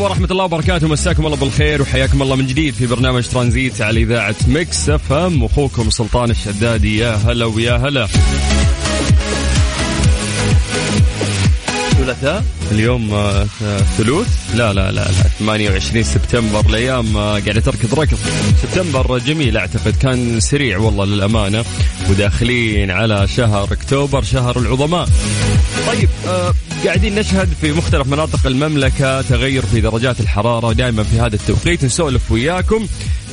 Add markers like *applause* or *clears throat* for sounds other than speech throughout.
عليكم ورحمة الله وبركاته. مساكم الله بالخير وحياكم الله من جديد في برنامج ترانزيت على إذاعة Mix FM. أخوكم سلطان الشدادي يا هلا ويا هلا. ثلاثاء. اليوم آه، ثلوث. لا لا لا لا. 28 سبتمبر الأيام آه، قاعدة تركض ركض. سبتمبر جميل أعتقد. كان سريع والله للأمانة. وداخلين على شهر أكتوبر شهر العظماء. طيب آه قاعدين نشهد في مختلف مناطق المملكة تغير في درجات الحرارة دائما في هذا التوقيت نسولف وياكم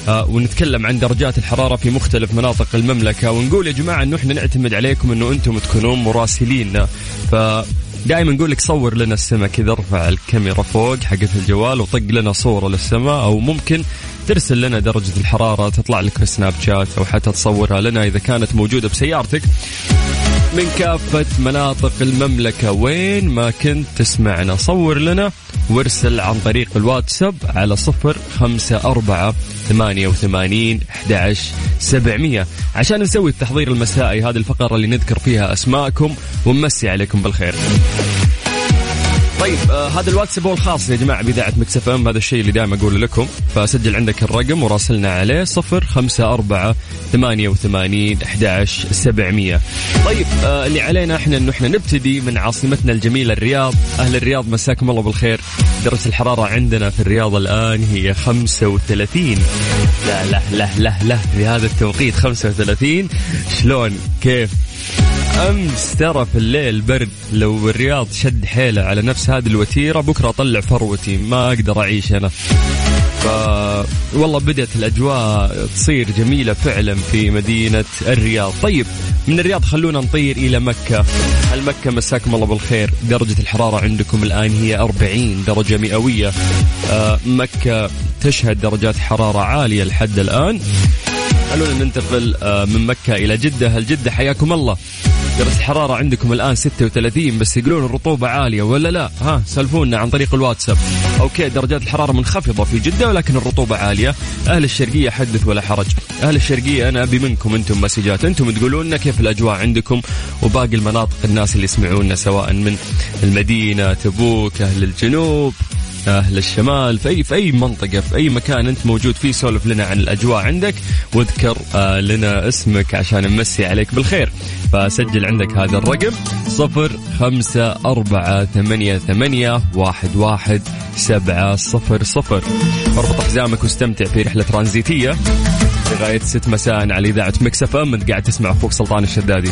آه ونتكلم عن درجات الحرارة في مختلف مناطق المملكة ونقول يا جماعة إنه إحنا نعتمد عليكم إنه أنتم تكونون مراسلين. ف دائما نقول لك صور لنا السماء كذا ارفع الكاميرا فوق حقت الجوال وطق لنا صورة للسماء أو ممكن ترسل لنا درجة الحرارة تطلع لك في سناب شات أو حتى تصورها لنا إذا كانت موجودة بسيارتك. من كافة مناطق المملكة. وين ما كنت تسمعنا صور لنا وارسل عن طريق الواتساب على صفر خمسة أربعة ثمانية وثمانين سبعمية. عشان نسوي التحضير المسائي هذه الفقرة اللي نذكر فيها أسماءكم ونمسي عليكم بالخير. طيب آه هذا الواتساب هو الخاص يا جماعة بإذاعة Mix FM. هذا الشيء اللي دائما أقوله لكم. فسجل عندك الرقم وراسلنا عليه صفر خمسة أربعة ثمانية وثمانين أحداش سبعمية. طيب آه اللي علينا إحنا إنه إحنا نبتدي من عاصمتنا الجميلة الرياض. أهل الرياض مساكم الله بالخير. درجة الحرارة عندنا في الرياض الآن هي 35 لا لا لا لا لا في هذا التوقيت 35 شلون؟ كيف؟ أمس ترى في الليل برد. لو الرياض شد حيله على نفس هذه الوتيرة بكرة اطلع فروتي. ما أقدر أعيش أنا. ف والله بدأت الأجواء تصير جميلة فعلا في مدينة الرياض. طيب من الرياض خلونا نطير إلى مكة. هل مكة مساكم الله بالخير؟ درجة الحرارة عندكم الآن هي 40 درجة مئوية. آه مكة تشهد درجات حرارة عالية لحد الآن. خلونا ننتقل آه، من مكة إلى جدة. هل جدة حياكم الله؟ درجة الحرارة عندكم الآن 36 بس يقولون الرطوبة عالية ولا لا؟ ها سلفونا عن طريق الواتساب. أوكي درجات الحرارة منخفضة في جدة ولكن الرطوبة عالية. أهل الشرقية حدث ولا حرج؟ أهل الشرقية أنا أبي منكم أنتم مسجات. أنتم تقولون كيف الأجواء عندكم؟ وباقي المناطق الناس اللي يسمعونا سواء من المدينة تبوك أهل الجنوب. أهل الشمال في اي في أي منطقة في أي مكان أنت موجود فيه سولف لنا عن الأجواء عندك واذكر آه لنا اسمك عشان نمسي عليك بالخير. فسجل عندك هذا الرقم صفر خمسة أربعة ثمانية ثمانية واحد واحد سبعة صفر صفر. اربط حزامك واستمتع في رحلة ترانزيتية لغاية ست مساء على إذاعة Mix FM أنت قاعد تسمع أخوك سلطان الشدادي.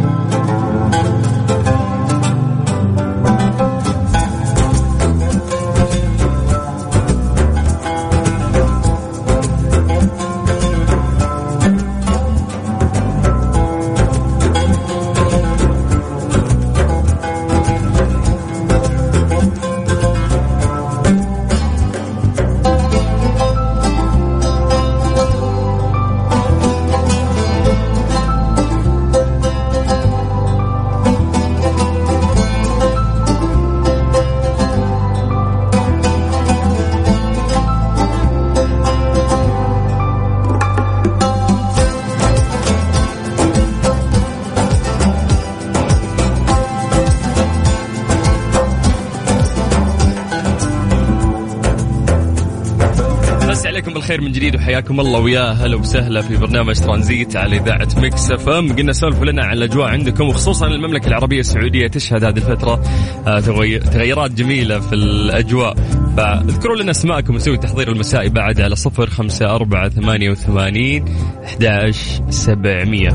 بالخير من جديد وحياكم الله ويا هلا وسهلا في برنامج ترانزيت على إذاعة Mix FM. قلنا سولفوا لنا عن الأجواء عندكم وخصوصا المملكة العربية السعودية تشهد هذه الفترة آه، تغيرات جميلة في الأجواء. فاذكروا لنا أسماءكم ونسوي التحضير المسائي بعد على صفر خمسة أربعة ثمانية وثمانين أحد سبعمية.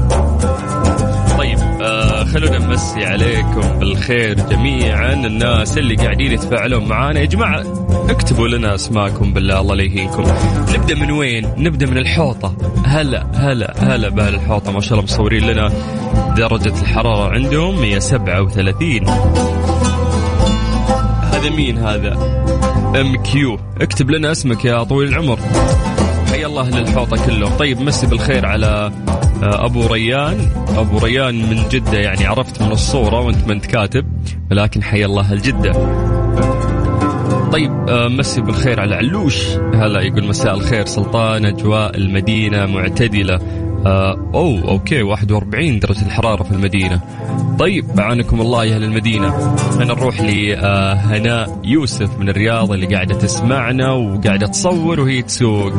طيب. خلونا نمسي عليكم بالخير جميعا. الناس اللي قاعدين يتفاعلون معانا يا جماعة اكتبوا لنا أسماءكم بالله الله لا يهينكم. نبدأ من وين؟ نبدأ من الحوطة. هلا هلا هلا بأهل الحوطة ما شاء الله مصورين لنا درجة الحرارة عندهم 137 هذا مين هذا؟ إم كيو. اكتب لنا اسمك يا طويل العمر. حيا الله أهل الحوطة كلهم. طيب مسي بالخير على أبو ريان. أبو ريان من جدة يعني عرفت من الصورة وأنت ما انت كاتب ولكن حي الله الجدة. طيب آه، مسي بالخير على علوش. هلا يقول مساء الخير سلطان أجواء المدينة معتدلة. آه أوه أوكي 41 درجة الحرارة في المدينة. طيب أعانكم الله يا أهل المدينة. أنا نروح لهناء يوسف من الرياض اللي قاعدة تسمعنا وقاعدة تصور وهي تسوق.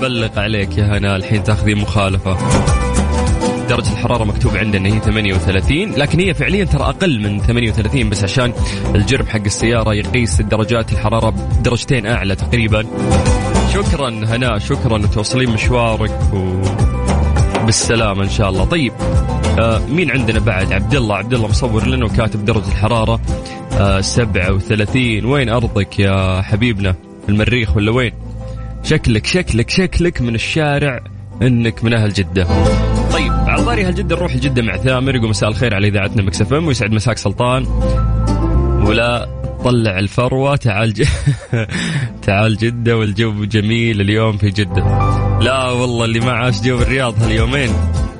بلغ عليك يا هناء الحين تاخذين مخالفة. درجة الحرارة مكتوب عندنا هي 38 لكن هي فعليا ترى أقل من 38 بس عشان الجرم حق السيارة يقيس درجات الحرارة درجتين أعلى تقريبا. شكرا هناء شكرا وتوصلين مشوارك و... بالسلامة إن شاء الله. طيب آه مين عندنا بعد؟ عبد الله. عبد الله مصور لنا وكاتب درجة الحرارة آه 37 وين أرضك يا حبيبنا؟ المريخ ولا وين؟ شكلك شكلك شكلك من الشارع إنك من أهل جدة. طيب. أهل جده نروح لجده مع ثامر يقول مساء الخير على إذاعتنا Mix FM ويسعد مساك سلطان. ولا طلع الفروة تعال ج... *laughs* تعال جدة والجو جميل اليوم في جدة. لا والله اللي ما عاش جو الرياض هاليومين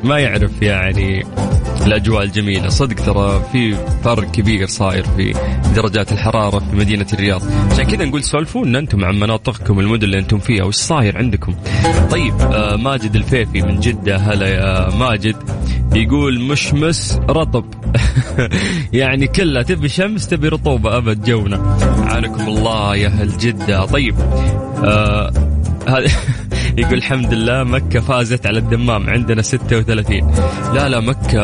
ما يعرف يعني الأجواء الجميلة. صدق ترى في فرق كبير صاير في درجات الحرارة في مدينة الرياض. عشان كذا نقول سولفونا أنتم عن مناطقكم المدن اللي أنتم فيها وش صاير عندكم؟ طيب آه ماجد الفيفي من جدة هلا يا ماجد. يقول مشمس رطب. *laughs* يعني كلها تبي شمس تبي رطوبة أبد جونا. عانكم الله يا أهل جدة. طيب آه هذا *laughs* يقول الحمد لله مكة فازت على الدمام عندنا 36 لا لا مكة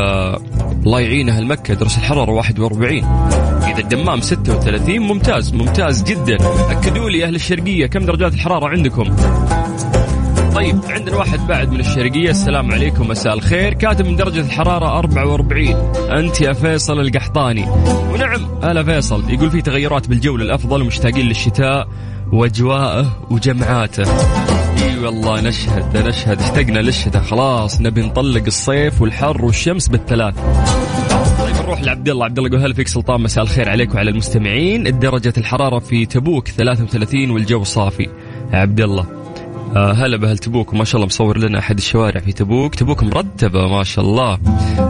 الله يعينها المكة درس الحرارة 41 إذا الدمام 36 ممتاز ممتاز جدا. أكدوا لي أهل الشرقية كم درجات الحرارة عندكم؟ طيب عندنا واحد بعد من الشرقية. السلام عليكم مساء الخير. كاتب من درجة الحرارة 44 أنت يا فيصل القحطاني. ونعم هلا فيصل. يقول في تغيرات بالجو للأفضل ومشتاقين للشتاء وأجواءه وجمعاته. اي والله نشهد نشهد اشتقنا للشتاء خلاص نبي نطلق الصيف والحر والشمس بالثلاث. طيب نروح لعبد الله عبد الله يقول هلا فيك سلطان مساء الخير عليك وعلى المستمعين. درجة الحرارة في تبوك 33 والجو صافي. عبد الله آه هلا بأهل تبوك وما شاء الله مصور لنا أحد الشوارع في تبوك. تبوك مرتبة ما شاء الله.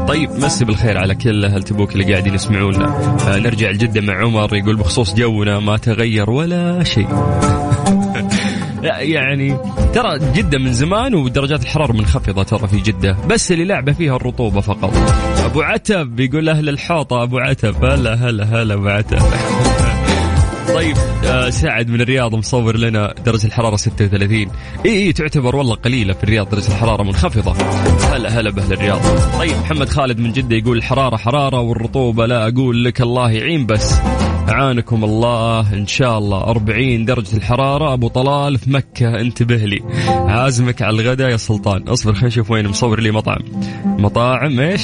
طيب مسي بالخير على كل أهل تبوك اللي قاعدين يسمعونا. آه نرجع لجدة مع عمر يقول بخصوص جونا ما تغير ولا شيء. *laughs* يعني ترى جدة من زمان ودرجات الحرارة منخفضة ترى في جدة بس اللي لعبة فيها الرطوبة فقط. أبو عتب يقول أهل الحوطة أبو عتب. هلا هلا هلا أبو عتب. طيب آه سعد من الرياض مصور لنا درجة الحرارة 36 إي إي تعتبر والله قليلة في الرياض درجة الحرارة منخفضة. هلا هلا بأهل الرياض. طيب محمد خالد من جدة يقول الحرارة حرارة والرطوبة لا أقول لك الله يعين بس أعانكم الله إن شاء الله. 40 درجة الحرارة أبو طلال في مكة انتبه لي. عازمك على الغداء يا سلطان. اصبر خلينا نشوف وين مصور لي مطعم. مطاعم إيش؟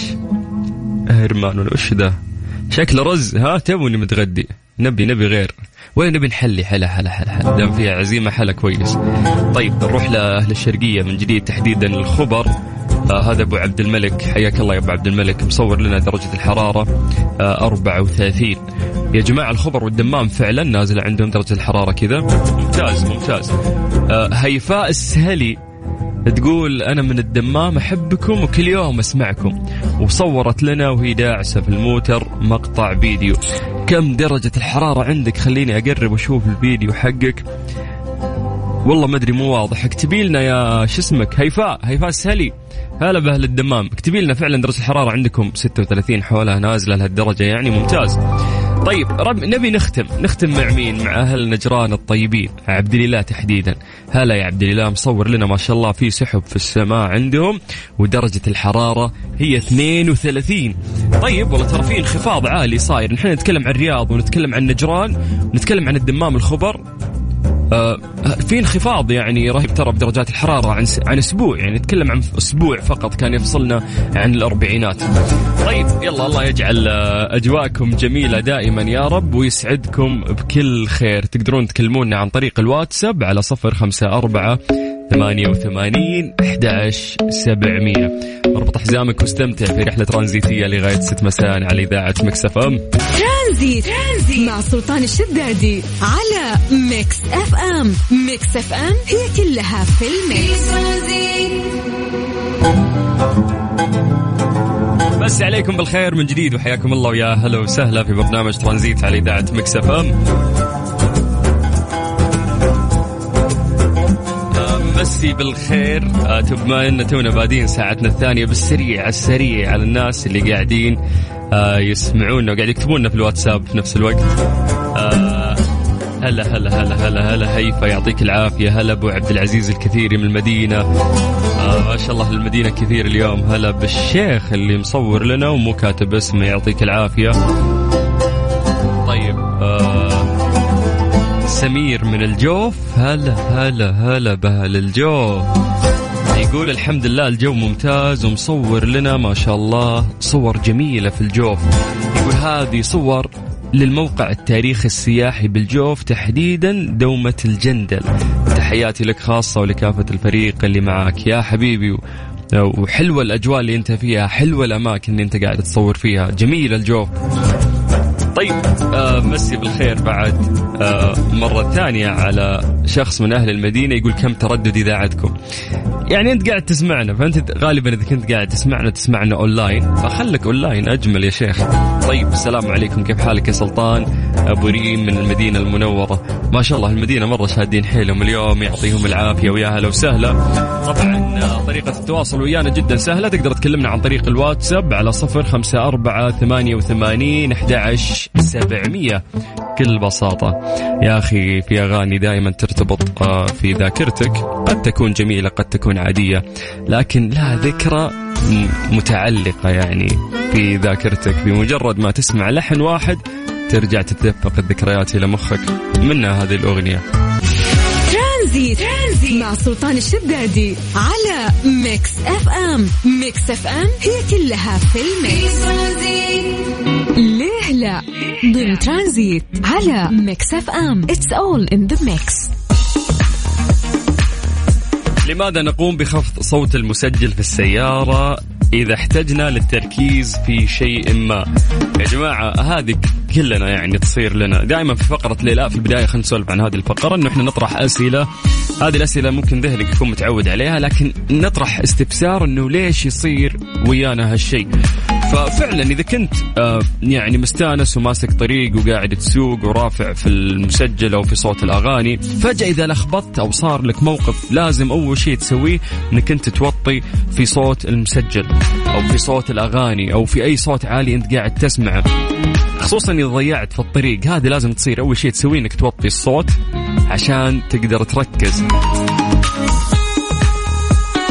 هرمان وش ذا شكله رز ها تبوني متغدي. نبي نبي غير. وين نبي نحلي حلا حلا حلا حلا؟ دام فيها عزيمة حلا كويس. طيب نروح لأهل الشرقية من جديد تحديدا الخبر. آه هذا أبو عبد الملك. حياك الله يا أبو عبد الملك. مصور لنا درجة الحرارة آه 34 يا جماعة الخبر والدمام فعلا نازله عندهم درجة الحرارة كذا؟ ممتاز ممتاز. آه هيفاء السهلي. تقول أنا من الدمام أحبكم وكل يوم أسمعكم. وصورت لنا وهي داعسة في الموتر مقطع فيديو. كم درجة الحرارة عندك؟ خليني أقرب وأشوف الفيديو حقك. والله ما أدري مو واضح. اكتبي لنا يا شو اسمك؟ هيفاء هيفاء السهلي. هلا بأهل الدمام. اكتبي لنا فعلا درجة الحرارة عندكم 36 حولها نازلة لهالدرجة يعني ممتاز. طيب رب نبي نختم. نختم مع مين؟ مع أهل نجران الطيبين. عبد الإله تحديدا. هلا يا عبد الإله مصور لنا ما شاء الله في سحب في السماء عندهم ودرجة الحرارة هي 32 طيب والله ترى في انخفاض عالي صاير. نحن نتكلم عن الرياض ونتكلم عن نجران ونتكلم عن الدمام الخبر. في انخفاض يعني رهيب ترى بدرجات الحرارة عن عن أسبوع يعني نتكلم عن أسبوع فقط كان يفصلنا عن الأربعينات. طيب يلا الله يجعل آه، أجواءكم جميلة دائما يا رب ويسعدكم بكل خير. تقدرون تكلمونا عن طريق الواتساب على صفر خمسة أربعة ثمانية وثمانين أحد سبعمية. اربط حزامك واستمتع في رحلة ترانزيتية لغاية ست مساء على إذاعة Mix FM. ترانزيت. ترانزيت. مع سلطان الشدادي على Mix FM. Mix FM هي كلها في ال mix. بس عليكم بالخير من جديد وحياكم الله ويا هلا وسهلا في برنامج ترانزيت على إذاعة Mix FM. مسي بالخير آه، بما إن تونا بادين ساعتنا الثانية بالسريع السريع على الناس اللي قاعدين آه، يسمعونا وقاعد يكتبونا في الواتساب في نفس الوقت. آه، هلا هلا هلا هلا هلا هيفا يعطيك العافية. هلا أبو عبد العزيز الكثيري من المدينة. آه ما شاء الله المدينة كثير اليوم. هلا بالشيخ اللي مصور لنا ومو كاتب اسمه يعطيك العافية. طيب آه سمير من الجوف. هلا هلا هلا بهل الجوف. يقول الحمد لله الجو ممتاز ومصور لنا ما شاء الله صور جميلة في الجوف. يقول هذه صور للموقع التاريخي السياحي بالجوف تحديدا دومة الجندل. تحياتي لك خاصة ولكافة الفريق اللي معك يا حبيبي وحلوة الأجواء اللي أنت فيها حلوة الأماكن اللي أنت قاعد تصور فيها. جميل الجوف. طيب آه مسي بالخير بعد آه مرة ثانية على شخص من أهل المدينة يقول كم تردد إذاعتكم يعني أنت قاعد تسمعنا فأنت غالبا إذا كنت قاعد تسمعنا تسمعنا أونلاين. فخلك أونلاين أجمل يا شيخ. طيب السلام عليكم كيف حالك يا سلطان؟ أبو ريم من المدينة المنورة. ما شاء الله المدينة مرة شادين حيلهم اليوم يعطيهم العافية ويا هلا وسهلا. طبعا آه، طريقة التواصل ويانا جدا سهلة. تقدر تكلمنا عن طريق الواتساب على صفر خمسة أربعة ثمانية وثمانين أحد سبعمية بكل بساطة. يا أخي في أغاني دائما ترتبط آه، في ذاكرتك. قد تكون جميلة قد تكون عادية لكن لها ذكرى متعلقة يعني في ذاكرتك. بمجرد ما تسمع لحن واحد ترجع تتدفق الذكريات إلى مخك. منها هذه الأغنية. ترانزيت, ترانزيت. مع سلطان الشدادي على Mix FM. Mix FM هي كلها في ال mix. ليه لا؟ ضمن ترانزيت على Mix FM. It's all in the mix لماذا نقوم بخفض صوت المسجل في السيارة إذا احتجنا للتركيز في شيء ما؟ يا جماعة هذه كلنا يعني تصير لنا. دائما في فقرة ليه لا في البداية خلينا نسولف عن هذه الفقرة إنه إحنا نطرح أسئلة. هذه الأسئلة ممكن ذهنك يكون متعود عليها لكن نطرح استفسار إنه ليش يصير ويانا هالشيء. ففعلا إذا كنت آه يعني مستانس وماسك طريق وقاعد تسوق ورافع في المسجل أو في صوت الأغاني فجأة إذا لخبطت أو صار لك موقف لازم أول شيء تسويه إنك أنت توطي في صوت المسجل أو في صوت الأغاني أو في أي صوت عالي أنت قاعد تسمعه. خصوصا إذا ضيعت في الطريق. هذه لازم تصير أول شيء تسويه إنك توطي الصوت عشان تقدر تركز.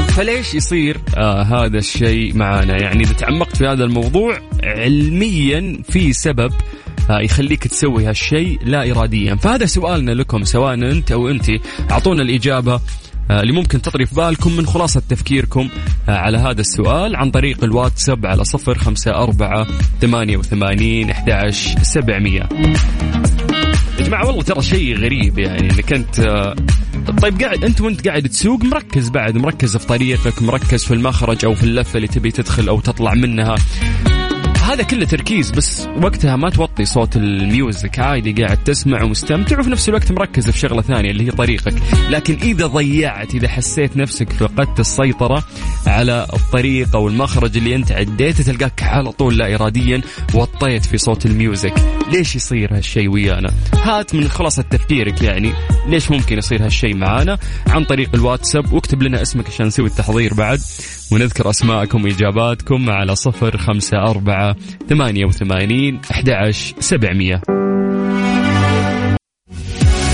فليش يصير؟ آه هذا الشيء معانا. يعني إذا تعمقت في هذا الموضوع علميا في سبب آه يخليك تسوي هالشيء لا اراديا. فهذا سؤالنا لكم سواء أنت أو انت أعطونا الإجابة. اللي ممكن تطري في بالكم من خلاصة تفكيركم آه، على هذا السؤال عن طريق الواتساب على صفر خمسة أربعة ثمانية وثمانين أحداش سبعمية. يا جماعة والله ترى شيء غريب يعني إنك أنت آه، طيب قاعد أنت وأنت قاعد تسوق مركز بعد مركز في طريقك مركز في المخرج أو في اللفة اللي تبي تدخل أو تطلع منها. هذا كله تركيز بس وقتها ما توطي صوت ال music عادي قاعد تسمع ومستمتع وفي نفس الوقت مركز في شغلة ثانية اللي هي طريقك. لكن إذا ضيعت إذا حسيت نفسك فقدت السيطرة على الطريق أو المخرج اللي أنت عديته تلقاك على طول لا اراديا وطيت في صوت ال music ليش يصير هالشيء ويانا؟ هات من خلاصة تفكيرك يعني ليش ممكن يصير هالشيء معانا؟ عن طريق الواتساب واكتب لنا اسمك عشان نسوي التحضير بعد ونذكر أسماءكم وإجاباتكم على صفر خمسة أربعة ثمانية وثمانين أحد سبعمية.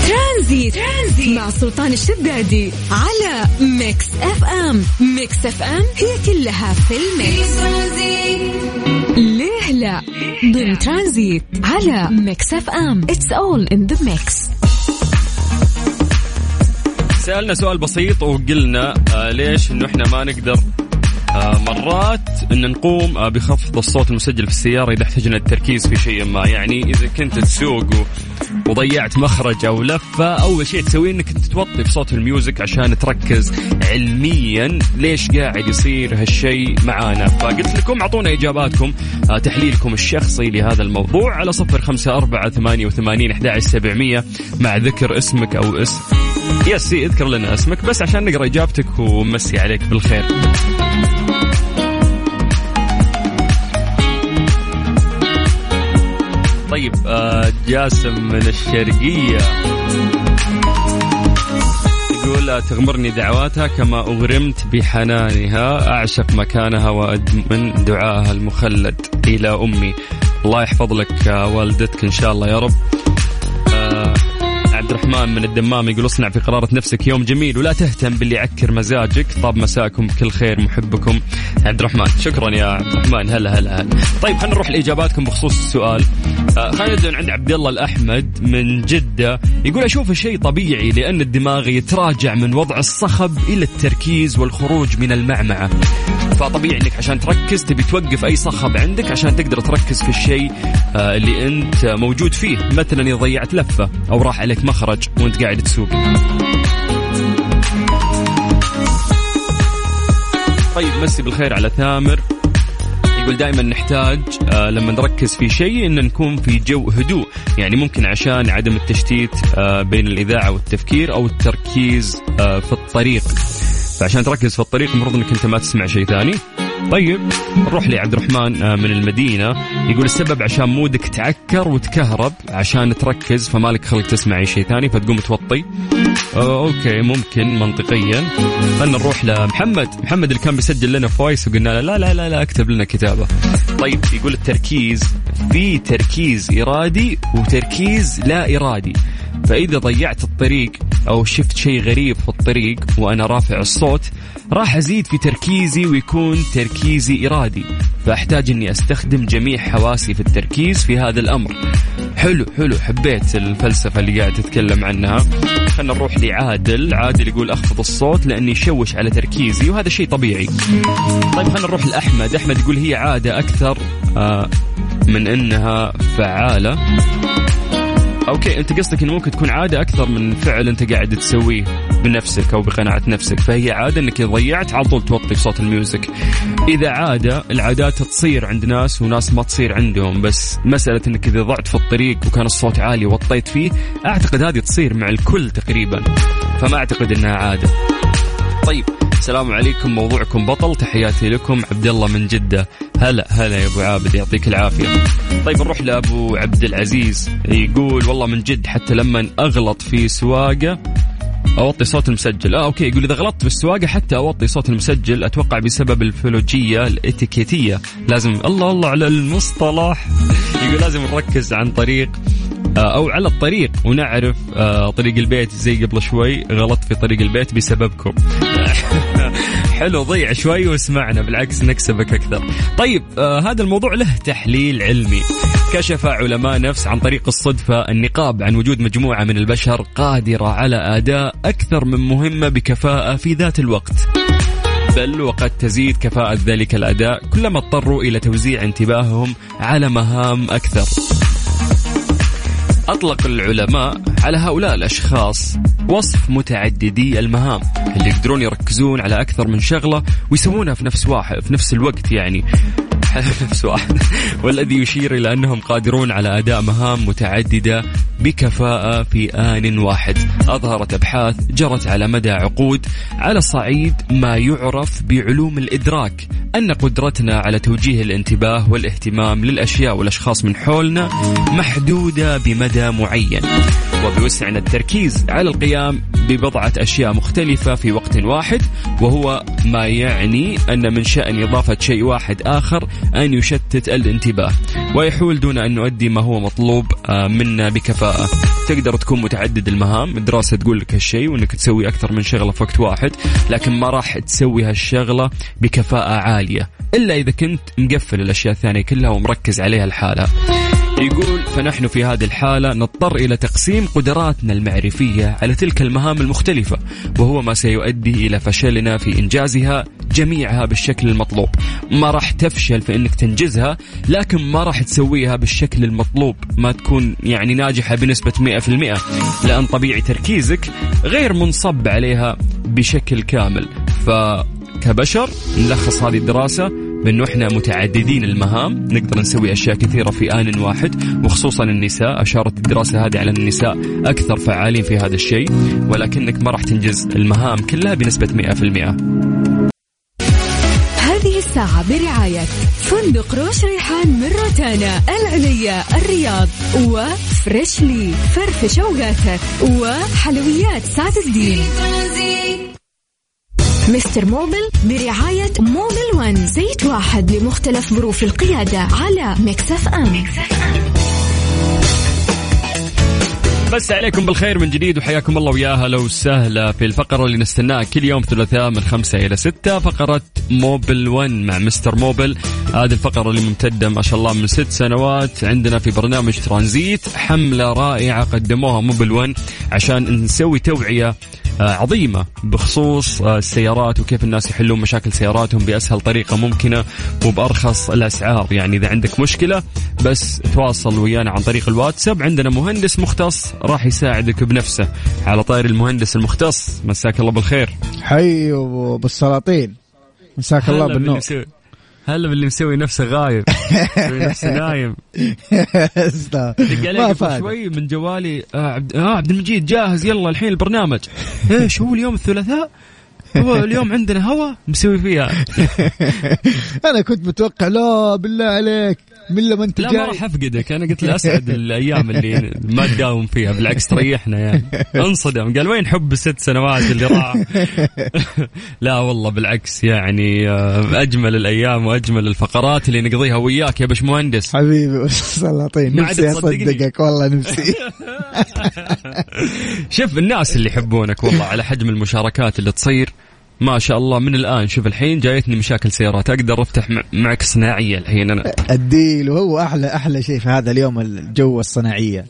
ترانزيت. ترانزيت. مع سلطان الشدادي على Mix FM. Mix FM هي كلها في ال mix. ليه لا؟ ضمن ترانزيت على Mix FM. It's all in the mix سألنا سؤال بسيط وقلنا آه ليش إنه إحنا ما نقدر مرات إن نقوم آه بخفض الصوت المسجل في السيارة إذا احتجنا التركيز في شيء ما. يعني إذا كنت تسوق وضيعت مخرج أو لفة أول شيء تسويه إنك توطي في صوت الميوزك عشان تركز علميا ليش قاعد يصير هالشيء معانا. فقلت لكم أعطونا إجاباتكم آه تحليلكم الشخصي لهذا الموضوع على صفر خمسة أربعة ثمانية وثمانين أحد سبعمية مع ذكر اسمك أو اسم يس إذكر لنا اسمك بس عشان نقرأ إجابتك ومسي عليك بالخير. طيب آه جاسم من الشرقية. يقول تغمرني دعواتها كما أغرمت بحنانها. أعشق مكانها وأدمن دعاءها المخلد إلى أمي. الله يحفظ لك والدتك إن شاء الله يا رب. الرحمن من الدمام يقول اصنع في قرارة نفسك يوم جميل ولا تهتم باللي يعكر مزاجك. طاب مساكم كل خير محبكم عبد الرحمن. شكرا يا عبد الرحمن هلا هلا هلا. طيب خلينا نروح لإجاباتكم بخصوص السؤال. آه خلينا نبدأ عند عبد الله الأحمد من جدة. يقول أشوف شيء طبيعي لأن الدماغ يتراجع من وضع الصخب إلى التركيز والخروج من المعمعة. فطبيعي إنك عشان تركز تبي توقف أي صخب عندك عشان تقدر تركز في الشيء آه اللي أنت موجود فيه. مثلا إذا ضيعت لفة أو راح عليك مخرج وانت قاعد تسوق. طيب مسي بالخير على ثامر. يقول دائما نحتاج آه لما نركز في شيء إن نكون في جو هدوء. يعني ممكن عشان عدم التشتيت آه بين الإذاعة والتفكير أو التركيز آه في الطريق. فعشان تركز في الطريق المفروض إنك أنت ما تسمع شيء ثاني. طيب نروح لعبد الرحمن آه، من المدينة. يقول السبب عشان مودك تعكر وتكهرب عشان تركز فمالك خلق تسمع أي شيء ثاني فتقوم توطي. أوه okay ممكن منطقيا. خلنا نروح لمحمد. محمد اللي كان بيسجل لنا voice وقلنا له لا لا لا لا اكتب لنا كتابة. طيب يقول التركيز في تركيز إرادي وتركيز لا إرادي. فإذا ضيعت الطريق أو شفت شيء غريب في الطريق وأنا رافع الصوت راح أزيد في تركيزي ويكون تركيزي إرادي فأحتاج أني أستخدم جميع حواسي في التركيز في هذا الأمر. حلو حلو حبيت الفلسفة اللي قاعد تتكلم عنها. خلنا نروح لعادل. عادل يقول أخفض الصوت لأني يشوش على تركيزي وهذا شيء طبيعي. طيب خلنا نروح لأحمد. أحمد يقول هي عادة أكثر آه، من أنها فعالة. Okay أنت قصدك إنه ممكن تكون عادة أكثر من فعل أنت قاعد تسويه بنفسك أو بقناعة نفسك فهي عادة إنك إذا ضيعت على طول توطي صوت ال music. إذا عادة العادات تصير عند ناس وناس ما تصير عندهم بس مسألة إنك إذا ضعت في الطريق وكان الصوت عالي وطيت فيه أعتقد هذه تصير مع الكل تقريبا فما أعتقد إنها عادة. طيب السلام عليكم موضوعكم بطل تحياتي لكم عبد الله من جدة. هلا هلا يا أبو عابد يعطيك العافية. طيب نروح لأبو عبد العزيز يقول والله من جد حتى لما أغلط في سواقة أوطي صوت المسجل. آه أوكي يقول إذا غلطت في السواقة حتى أوطي صوت المسجل أتوقع بسبب الفلوجية الإتيكيتية. لازم الله الله على المصطلح. يقول لازم نركز عن طريق آه، أو على الطريق ونعرف آه، طريق البيت زي قبل شوي غلط في طريق البيت بسببكم. *laughs* حلو ضيع شوي واسمعنا بالعكس نكسبك أكثر. طيب آه هذا الموضوع له تحليل علمي. كشف علماء نفس عن طريق الصدفة النقاب عن وجود مجموعة من البشر قادرة على أداء أكثر من مهمة بكفاءة في ذات الوقت. بل وقد تزيد كفاءة ذلك الأداء كلما اضطروا إلى توزيع انتباههم على مهام أكثر. أطلق العلماء على هؤلاء الأشخاص وصف متعددي المهام اللي يقدرون يركزون على أكثر من شغلة ويسوونها في نفس واحد في نفس الوقت يعني. *laughs* نفس واحد. والذي يشير إلى أنهم قادرون على أداء مهام متعددة بكفاءة في آن واحد. أظهرت أبحاث جرت على مدى عقود على صعيد ما يعرف بعلوم الإدراك أن قدرتنا على توجيه الانتباه والاهتمام للأشياء والأشخاص من حولنا محدودة بمدى معين. وبوسعنا التركيز على القيام ببضعة أشياء مختلفة في وقت واحد وهو ما يعني أن من شأن إضافة شيء واحد آخر أن يشتت الانتباه. ويحول دون أن نؤدي ما هو مطلوب آه، منا بكفاءة. تقدر تكون متعدد المهام الدراسة تقول لك هالشيء وأنك تسوي أكثر من شغلة في وقت واحد لكن ما راح تسوي هالشغلة بكفاءة عالية إلا إذا كنت مقفل الأشياء الثانية كلها ومركز عليها الحالة. يقول فنحن في هذه الحالة نضطر إلى تقسيم قدراتنا المعرفية على تلك المهام المختلفة وهو ما سيؤدي إلى فشلنا في إنجازها جميعها بالشكل المطلوب. ما راح تفشل في أنك تنجزها لكن ما راح تسويها بالشكل المطلوب ما تكون يعني ناجحة بنسبة 100% لأن طبيعي تركيزك غير منصب عليها بشكل كامل. فكبشر نلخص هذه الدراسة بانه إحنا متعددين المهام نقدر نسوي أشياء كثيرة في آن واحد وخصوصا النساء أشارت الدراسة هذه على النساء أكثر فعالين في هذا الشيء ولكنك ما راح تنجز المهام كلها بنسبة 100% الساعة برعاية فندق روش ريحان من روتانا العليا الرياض و Freshly فرفش أوقاتك وحلويات سعد الدين. Mister Mobil برعاية Mobil 1 زيت واحد لمختلف ظروف القيادة على Mix FM. بس عليكم بالخير من جديد وحياكم الله وياها لو سهلة في الفقرة اللي نستناها كل يوم ثلاثاء من خمسة إلى ستة. فقرة موبل 1 مع مستر موبل. هذه الفقرة اللي ممتدة ما شاء الله من ست سنوات عندنا في برنامج ترانزيت. حملة رائعة قدموها موبل 1 عشان نسوي توعية آه، عظيمة بخصوص آه، السيارات وكيف الناس يحلون مشاكل سياراتهم بأسهل طريقة ممكنة وبأرخص الأسعار. يعني إذا عندك مشكلة بس تواصل ويانا عن طريق الواتساب. عندنا مهندس مختص راح يساعدك بنفسه. على طائر المهندس المختص مساك الله بالخير. حي بالسلاطين. مساك الله بالنور. هلا باللي مسوي نفسه غايب. *laughs* مسوي نفسه نايم. ما شوي من جوالي آه عبد, آه عبد المجيد جاهز يلا الحين البرنامج. إيش هو اليوم الثلاثاء؟ هو اليوم عندنا هوا مسوي فيها. *laughs* أنا كنت متوقع لا بالله عليك من لما أنت لا ما راح أفقدك. أنا قلت له أسعد الأيام اللي ما تداوم فيها بالعكس تريحنا يعني. انصدم. قال وين حب الست سنوات اللي راح؟ *laughs* لا والله بالعكس يعني آه، أجمل الأيام وأجمل الفقرات اللي نقضيها وياك يا باش مهندس حبيبي *laughs* سلاطين نفسي أصدقك والله نفسي. *laughs* شوف الناس اللي يحبونك والله على حجم المشاركات اللي تصير ما شاء الله من الآن شوف الحين جايتني مشاكل سيارات أقدر أفتح معك صناعية الحين أنا. الديل وهو أحلى أحلى شيء في هذا اليوم الجو الصناعية.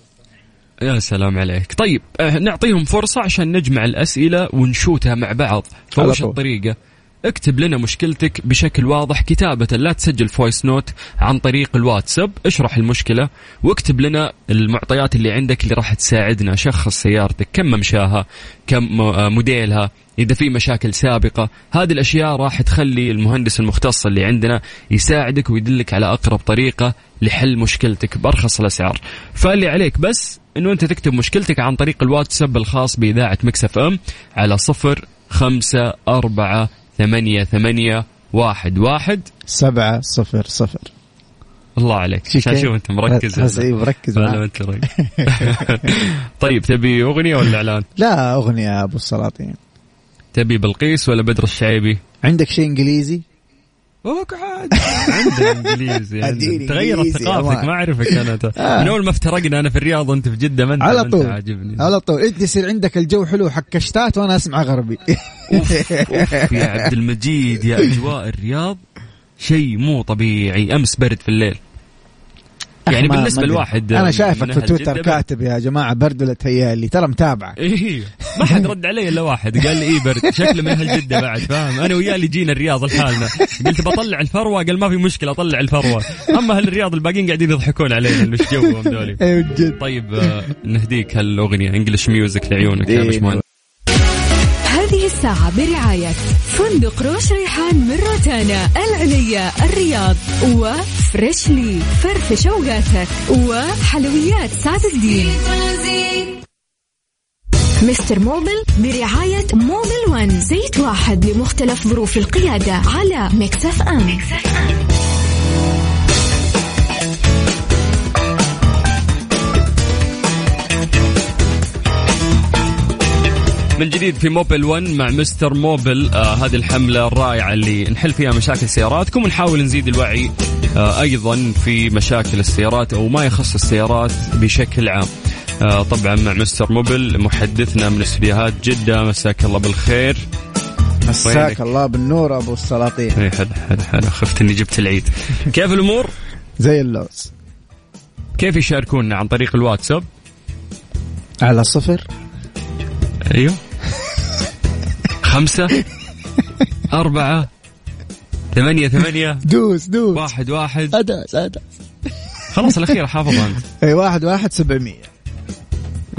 يا سلام عليك. طيب آه، نعطيهم فرصة عشان نجمع الأسئلة ونشوتها مع بعض فوش الطريقة. اكتب لنا مشكلتك بشكل واضح كتابة لا تسجل voice note عن طريق الواتساب اشرح المشكلة واكتب لنا المعطيات اللي عندك اللي راح تساعدنا شخص سيارتك كم ممشاها كم آه، موديلها إذا في مشاكل سابقة. هذه الأشياء راح تخلي المهندس المختص اللي عندنا يساعدك ويدلك على أقرب طريقة لحل مشكلتك بأرخص الأسعار. فاللي عليك بس أنه أنت تكتب مشكلتك عن طريق الواتساب الخاص بإذاعة مكسف أم على صفر خمسة أربعة ثمانية ثمانية واحد واحد. سبعة صفر صفر. الله عليك. عشان شوف أنت مركز اي مركز ولا أنت *laughs* *laughs* طيب تبي أغنية ولا إعلان؟ لا أغنية أبو السلاطين. تبي بلقيس ولا بدر الشعيبي؟ عندك شيء إنجليزي؟ اقعد عندنا إنجليزي تغيرت ثقافتك ما أعرفك أنا آه. من أول ما افترقنا أنا في الرياض وأنت في جدة ما انت على طول. عاجبني. على طول. إنت يصير عندك الجو حلو حق كشتات وأنا أسمع غربي. أوف, أوف يا عبد المجيد يا أجواء الرياض. شيء مو طبيعي. أمس برد في الليل. يعني بالنسبة لواحد أنا شايفك في تويتر كاتب يا جماعة برد ولا تهيالي ترى متابعك إيه ما حد رد علي إلا واحد قال لي إيه برد شكله من أهل جدة بعد فاهم؟ أنا وياه اللي جينا الرياض لحالنا. قلت بطلع الفروة قال ما في مشكلة اطلع الفروة. أما أهل الرياض الباقيين قاعدين يضحكون علينا إيش جوهم ذولي. *laughs* طيب آه، نهديك هالأغنية English music لعيونك يا باشمهندس. هذه الساعة برعاية فندق روش ريحان من روتانا العليا الرياض و freshly. فرفش أوقاتك وحلويات سعد الدين. مستر موبيل برعاية موبيل one زيت واحد لمختلف ظروف القيادة على مكس اف ام, مكس اف ام. من جديد في موبيل 1 مع مستر موبيل آه هذه الحملة الرائعة اللي نحل فيها مشاكل سياراتكم ونحاول نزيد الوعي آه أيضا في مشاكل السيارات أو ما يخص السيارات بشكل عام. آه طبعا مع مستر موبل محدثنا من استديوهات جدة. مساك الله بالخير. مساك الله بالنور أبو السلاطين. اي حد حد حد. خفت إني جبت العيد. *laughs* كيف الأمور؟ زي اللوز. كيف يشاركونا عن طريق الواتساب؟ على صفر. أيوه. خمسة *laughs* أربعة ثمانية ثمانية دوس دوس. واحد واحد. أداس أداس خلاص الأخير حافظها أنت *laughs* أي واحد واحد سبعمية.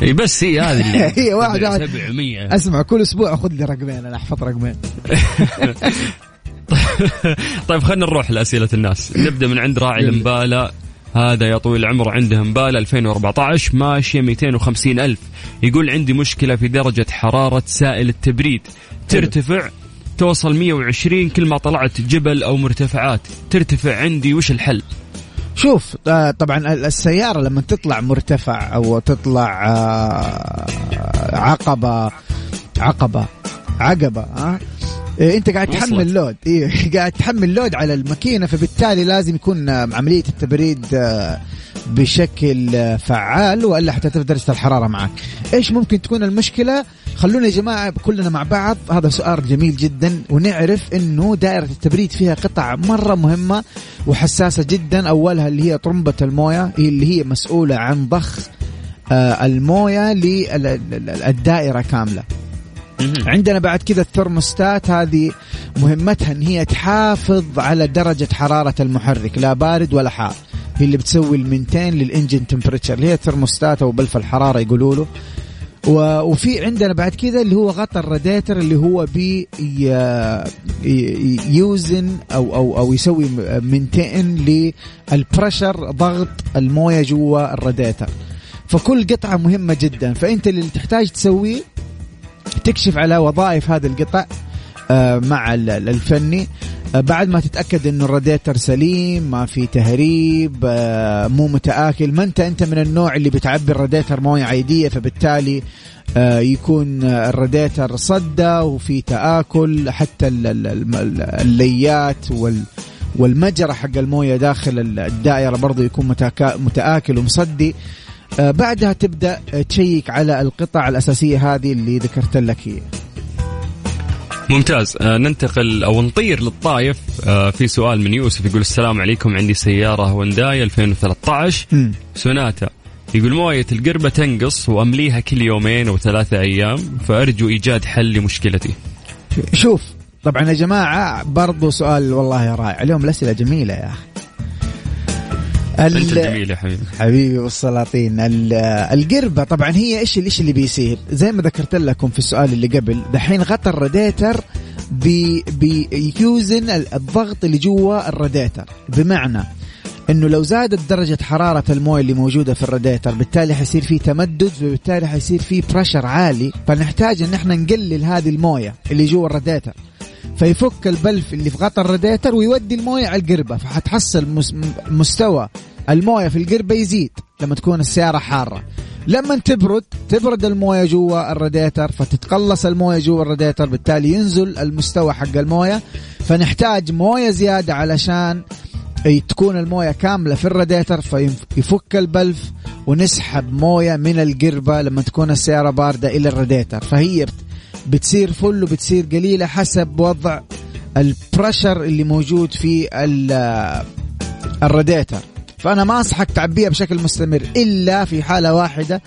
اي بس هي هذه اللي *laughs* هي واحد واحد. 700 أسمع كل أسبوع أخذ لي رقمين أنا أحفظ رقمين. طيب خلينا نروح لأسئلة الناس. نبدأ من عند راعي المبالة هذا يا طويل العمر عنده مبالة 2014 ماشية 250 ألف. يقول عندي مشكلة في درجة حرارة سائل التبريد. ترتفع توصل 120 كل ما طلعت جبل أو مرتفعات. ترتفع عندي وش الحل؟ شوف آه، طبعا السيارة لما تطلع مرتفع أو تطلع آه، عقبة عقبة عقبة ها؟ أنت قاعد تحمل لود إيه *laughs* قاعد تحمل لود على الماكينة فبالتالي لازم يكون عملية التبريد آه، بشكل فعال وإلا حترتفع درجه الحرارة معك. إيش ممكن تكون المشكلة؟ خلونا يا جماعة كلنا مع بعض هذا سؤال جميل جدا ونعرف إنه دائرة التبريد فيها قطع مرة مهمة وحساسة جدا أولها اللي هي طرمبة الموية اللي هي مسؤولة عن ضخ آه، الموية للدائرة كاملة. عندنا بعد كذا الثرموستات هذه مهمتها إن هي تحافظ على درجة حرارة المحرك لا بارد ولا حار. هي اللي بتسوي ال maintain لل engine temperature اللي هي الثرموستات أو بلف الحرارة يقولوا له. وفي عندنا بعد كذا اللي هو غطى الراديتر اللي هو بيوزن أو أو أو يسوي maintain لل pressure ضغط الموية جوا الراديتر. فكل قطعة مهمة جدا. فأنت اللي تحتاج تسويه تكشف على وظائف هذا القطع آه، مع الفني. آه، بعد ما تتأكد إنه الراديتر سليم ما في تهريب آه، مو متآكل ما انت أنت من النوع اللي بتعبي الراديتر موية عادية فبالتالي يكون الراديتر صدى وفي تآكل حتى الليات والمجرى حق الموية داخل الدائرة برضه يكون متآكل ومصدي. بعدها تبدأ تشيك على القطع الأساسية هذه اللي ذكرت لك هي. ممتاز. آه ننتقل أو نطير للطايف آه في سؤال من يوسف يقول السلام عليكم عندي سيارة هونداي 2013 م. سوناتا يقول موية القربة تنقص وأمليها كل يومين أو ثلاثة أيام فأرجو إيجاد حل لمشكلتي. شوف طبعا يا جماعة برضو سؤال والله رائع. اليوم الأسئلة جميلة يا أخي. انت الجميل يا حبيبي. حبيبي والسلاطين. القربة طبعا هي إيش إيش اللي بيصير؟ زي ما ذكرت لكم في السؤال اللي قبل دحين غطى الراديتر بي بيوزن الضغط اللي جوا الراديتر. بمعنى إنه لو زادت درجة حرارة الموية اللي موجودة في الراديتر بالتالي حيصير في تمدد وبالتالي حيصير في pressure عالي. فنحتاج إن إحنا نقلل هذه الموية اللي جوا الراديتر. فيفك البلف اللي في غطا الراديتر ويودي الموية على القربة. فحتحصل مستوى المويه في القربة يزيد لما تكون السيارة حارة. لما تبرد تبرد المويه جوا الراديتر فتتقلص المويه جوا الراديتر بالتالي ينزل المستوى حق المويه. فنحتاج مويه زيادة علشان تكون المويه كاملة في الراديتر فيفك البلف ونسحب مويه من القربة لما تكون السيارة باردة إلى الراديتر. فهي بتصير full وبتصير قليلة حسب وضع ال pressure اللي موجود في الراديتر. فأنا ما أنصحك تعبيها بشكل مستمر إلا في حالة واحدة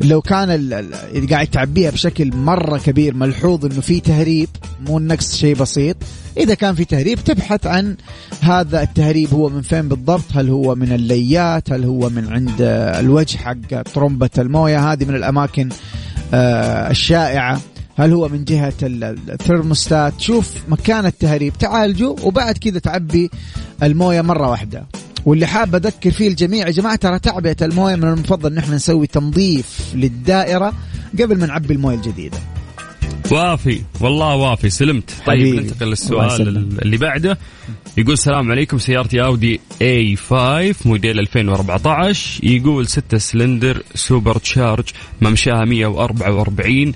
لو كان اللي قاعد تعبيها بشكل مرة كبير ملحوظ إنه في تهريب مو النقص شيء بسيط إذا كان في تهريب تبحث عن هذا التهريب هو من فين بالضبط هل هو من الليات هل هو من عند الوجه حق طرمبه الموية هذه من الأماكن آه، الشائعة هل هو من جهة الثرموستات شوف مكان التهريب تعالجه وبعد كذا تعبي الموية مرة واحدة. واللي حاب أذكر فيه الجميع يا جماعة ترى تعبئة الموية من المفضل ان إحنا نسوي تنظيف للدائرة قبل ما نعبي الموية الجديدة. وافي والله وافي. سلمت. طيب ننتقل للسؤال اللي بعده. يقول السلام عليكم سيارتي أودي A5 موديل 2014 يقول 6 سلندر supercharged ممشاها 144 آه،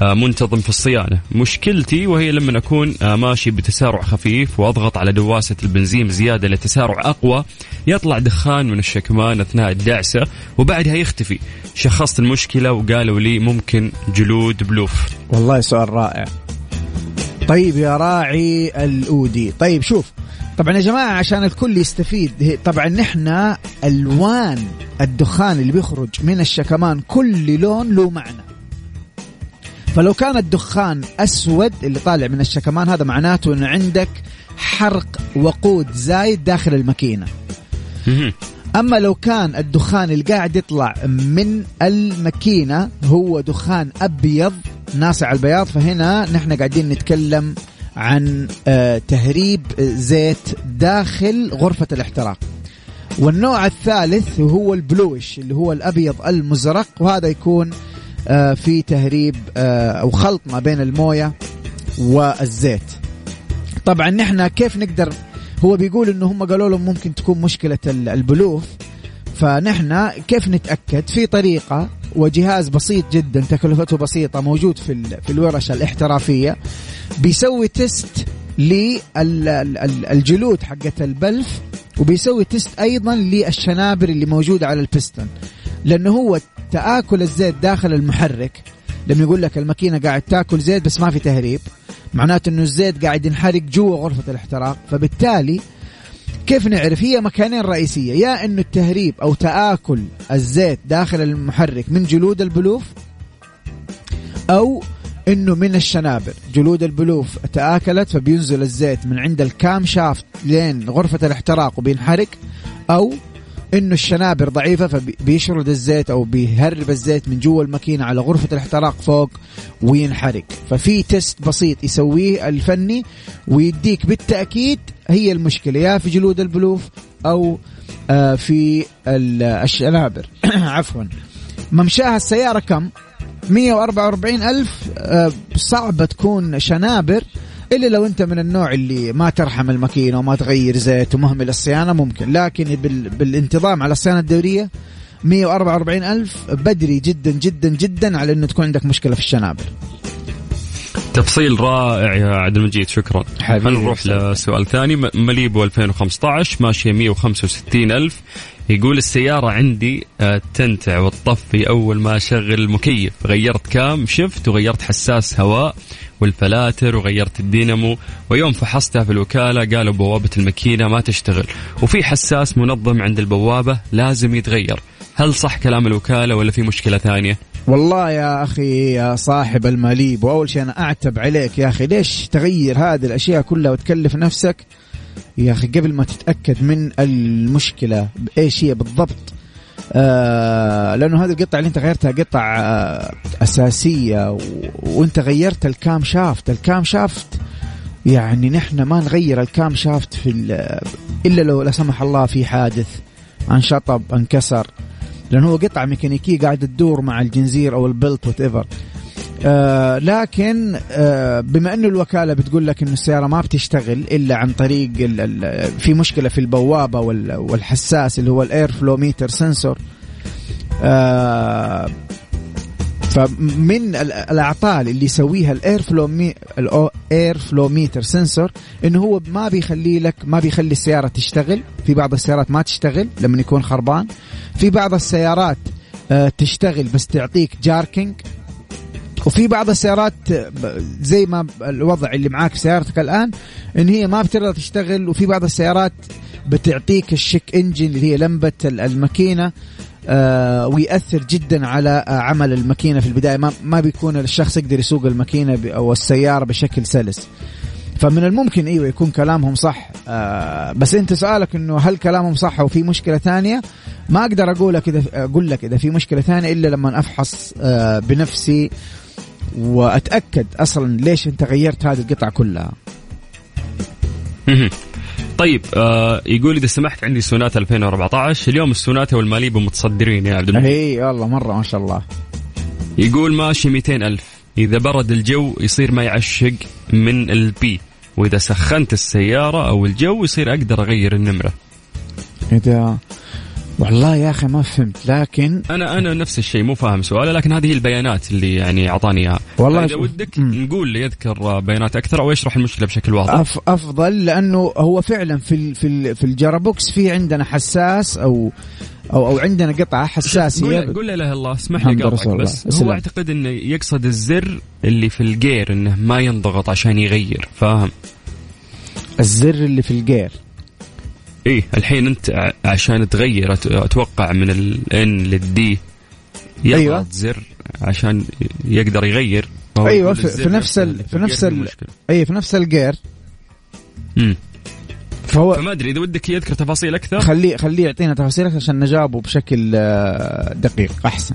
منتظم في الصيانة. مشكلتي وهي لما أكون آه، ماشي بتسارع خفيف وأضغط على دواسة البنزين زيادة لتسارع أقوى يطلع دخان من الشكمان أثناء الدعسة وبعدها يختفي. شخصت المشكلة وقالوا لي ممكن جلود بلوف. والله سؤال رائع. طيب يا راعي الأودي. طيب شوف طبعا يا جماعة عشان الكل يستفيد طبعا نحن ألوان الدخان اللي بيخرج من الشكمان كل لون له معنى. فلو كان الدخان أسود اللي طالع من الشكمان هذا معناته إنه عندك حرق وقود زايد داخل الماكينة. أما لو كان الدخان اللي قاعد يطلع من الماكينة هو دخان أبيض ناصع البياض فهنا نحن قاعدين نتكلم عن آه، تهريب زيت داخل غرفة الاحتراق. والنوع الثالث هو البلوش اللي هو الأبيض المزرق وهذا يكون في تهريب آه، أو خلط ما بين الموية والزيت. طبعا نحن كيف نقدر هو بيقول إنه هم قالوا لهم ممكن تكون مشكلة البلوف فنحن كيف نتأكد؟ في طريقة وجهاز بسيط جدا تكلفته بسيطة موجود في في الورش الاحترافية بيسوي test للجلود حقت البلف وبيسوي test أيضا للشنابر اللي موجودة على البستن. لأنه هو تآكل الزيت داخل المحرك. لما يقول لك الماكينة قاعد تاكل زيت بس ما في تهريب معناته إنه الزيت قاعد ينحرق جوا غرفة الاحتراق. فبالتالي كيف نعرف؟ هي مكانين رئيسية. يا إنه التهريب أو تآكل الزيت داخل المحرك من جلود البلوف أو إنه من الشنابر. جلود البلوف تآكلت فبينزل الزيت من عند الكام شافت لين غرفة الاحتراق وبينحرق أو إنه الشنابر ضعيفة فبيشرد الزيت أو بيهرب الزيت من جوا الماكينة على غرفة الاحتراق فوق وينحرق. ففي test بسيط يسويه الفني ويديك بالتأكيد هي المشكلة يا في جلود البلوف أو آه، في الشنابر. *coughs* عفوا. ممشاها السيارة كم؟ 144 ألف آه، صعبة تكون شنابر. إلا لو أنت من النوع اللي ما ترحم الماكينة وما تغير زيت ومهمل الصيانة ممكن. لكن بال... بالانتظام على الصيانة الدورية 144 ألف بدري جدا جدا جدا على إنه تكون عندك مشكلة في الشنابر تفصيل رائع يا عبد المجيد شكرا. خلينا نروح لسؤال ثاني. مليبو 2015 ماشية 165 ألف. يقول السيارة عندي آه، تنتع وتطفي أول ما أشغل المكيف. غيرت كام شفت وغيرت حساس هواء والفلاتر وغيرت الدينامو. ويوم فحصتها في الوكالة قالوا بوابة الماكينة ما تشتغل. وفي حساس منظم عند البوابة لازم يتغير. هل صح كلام الوكالة ولا في مشكلة ثانية؟ والله يا أخي يا صاحب الماليب وأول شيء أنا أعتب عليك يا أخي ليش تغير هذه الأشياء كلها وتكلف نفسك؟ يا أخي قبل ما تتأكد من المشكلة إيش هي بالضبط آه لأنه هذه القطعه اللي أنت غيرتها قطع آه أساسية. وأنت غيرت الكام شافت الكام شافت يعني نحن ما نغير ال camshaft في إلا لو لا سمح الله في حادث انشطب انكسر لأنه هو قطعه ميكانيكية قاعدة تدور مع الجنزير أو ال belt whatever آه لكن آه بما انه الوكالة بتقول لك إنه السيارة ما بتشتغل إلا عن طريق في مشكلة في البوابة والحساس اللي هو ال air flow meter sensor فمن الأعطال اللي يسويها ال air flow ال air flow meter sensor إنه هو ما بيخلي لك ما بيخلي السيارة تشتغل في بعض السيارات ما تشتغل لما يكون خربان في بعض السيارات آه تشتغل بس تعطيك jerking وفي بعض السيارات زي ما الوضع اللي معاك سيارتك الآن إن هي ما بترضى تشتغل وفي بعض السيارات بتعطيك ال check engine اللي هي لمبة الماكينة آه ويأثر جدا على آه عمل الماكينة في البداية. ما, ما بيكون الشخص يقدر يسوق الماكينة أو السيارة بشكل سلس. فمن الممكن إيوه يكون كلامهم صح. آه بس أنت سؤالك إنه هل كلامهم صح وفي مشكلة ثانية؟ ما أقدر أقول لك اذا أقول لك إذا في مشكلة ثانية إلا لما أفحص آه بنفسي وأتأكد أصلا ليش أنت غيرت هذه القطعة كلها. طيب آه يقول إذا سمحت عندي سوناتا 2014 اليوم السوناتا والماليبو متصدرين يا عبد المجيد. اي والله مرة ما شاء الله. يقول ماشي 200 ألف. إذا برد الجو يصير ما يعشق من ال P وإذا سخنت السيارة أو الجو يصير أقدر أغير النمرة. هذا والله يا أخي ما فهمت لكن أنا أنا نفس الشيء مو فاهم سؤاله لكن هذه هي البيانات اللي يعني أعطاني إياها. والله اذا ودك م. نقول لي يذكر بيانات أكثر أو يشرح المشكلة بشكل واضح. أف أفضل لأنه هو فعلا في ال في ال في ال gearbox في عندنا حساس أو أو أو عندنا قطعة حساسيه قول, قول لا اله الا الله اسمح لي بس. السلام. هو أعتقد إنه يقصد الزر اللي في الجير إنه ما ينضغط عشان يغير فاهم؟ الزر اللي في الجير. إيه الحين أنت عشان تغير أتوقع من ال N لل D يضغط أيوة. زر عشان يقدر يغير. أيوه في, في نفس ال في نفس ال اي في نفس الجير امم فهو فما أدري إذا ودك يذكر تفاصيل أكثر. خليه خليه يعطينا تفاصيل أكثر عشان نجاوبه بشكل آه، دقيق أحسن.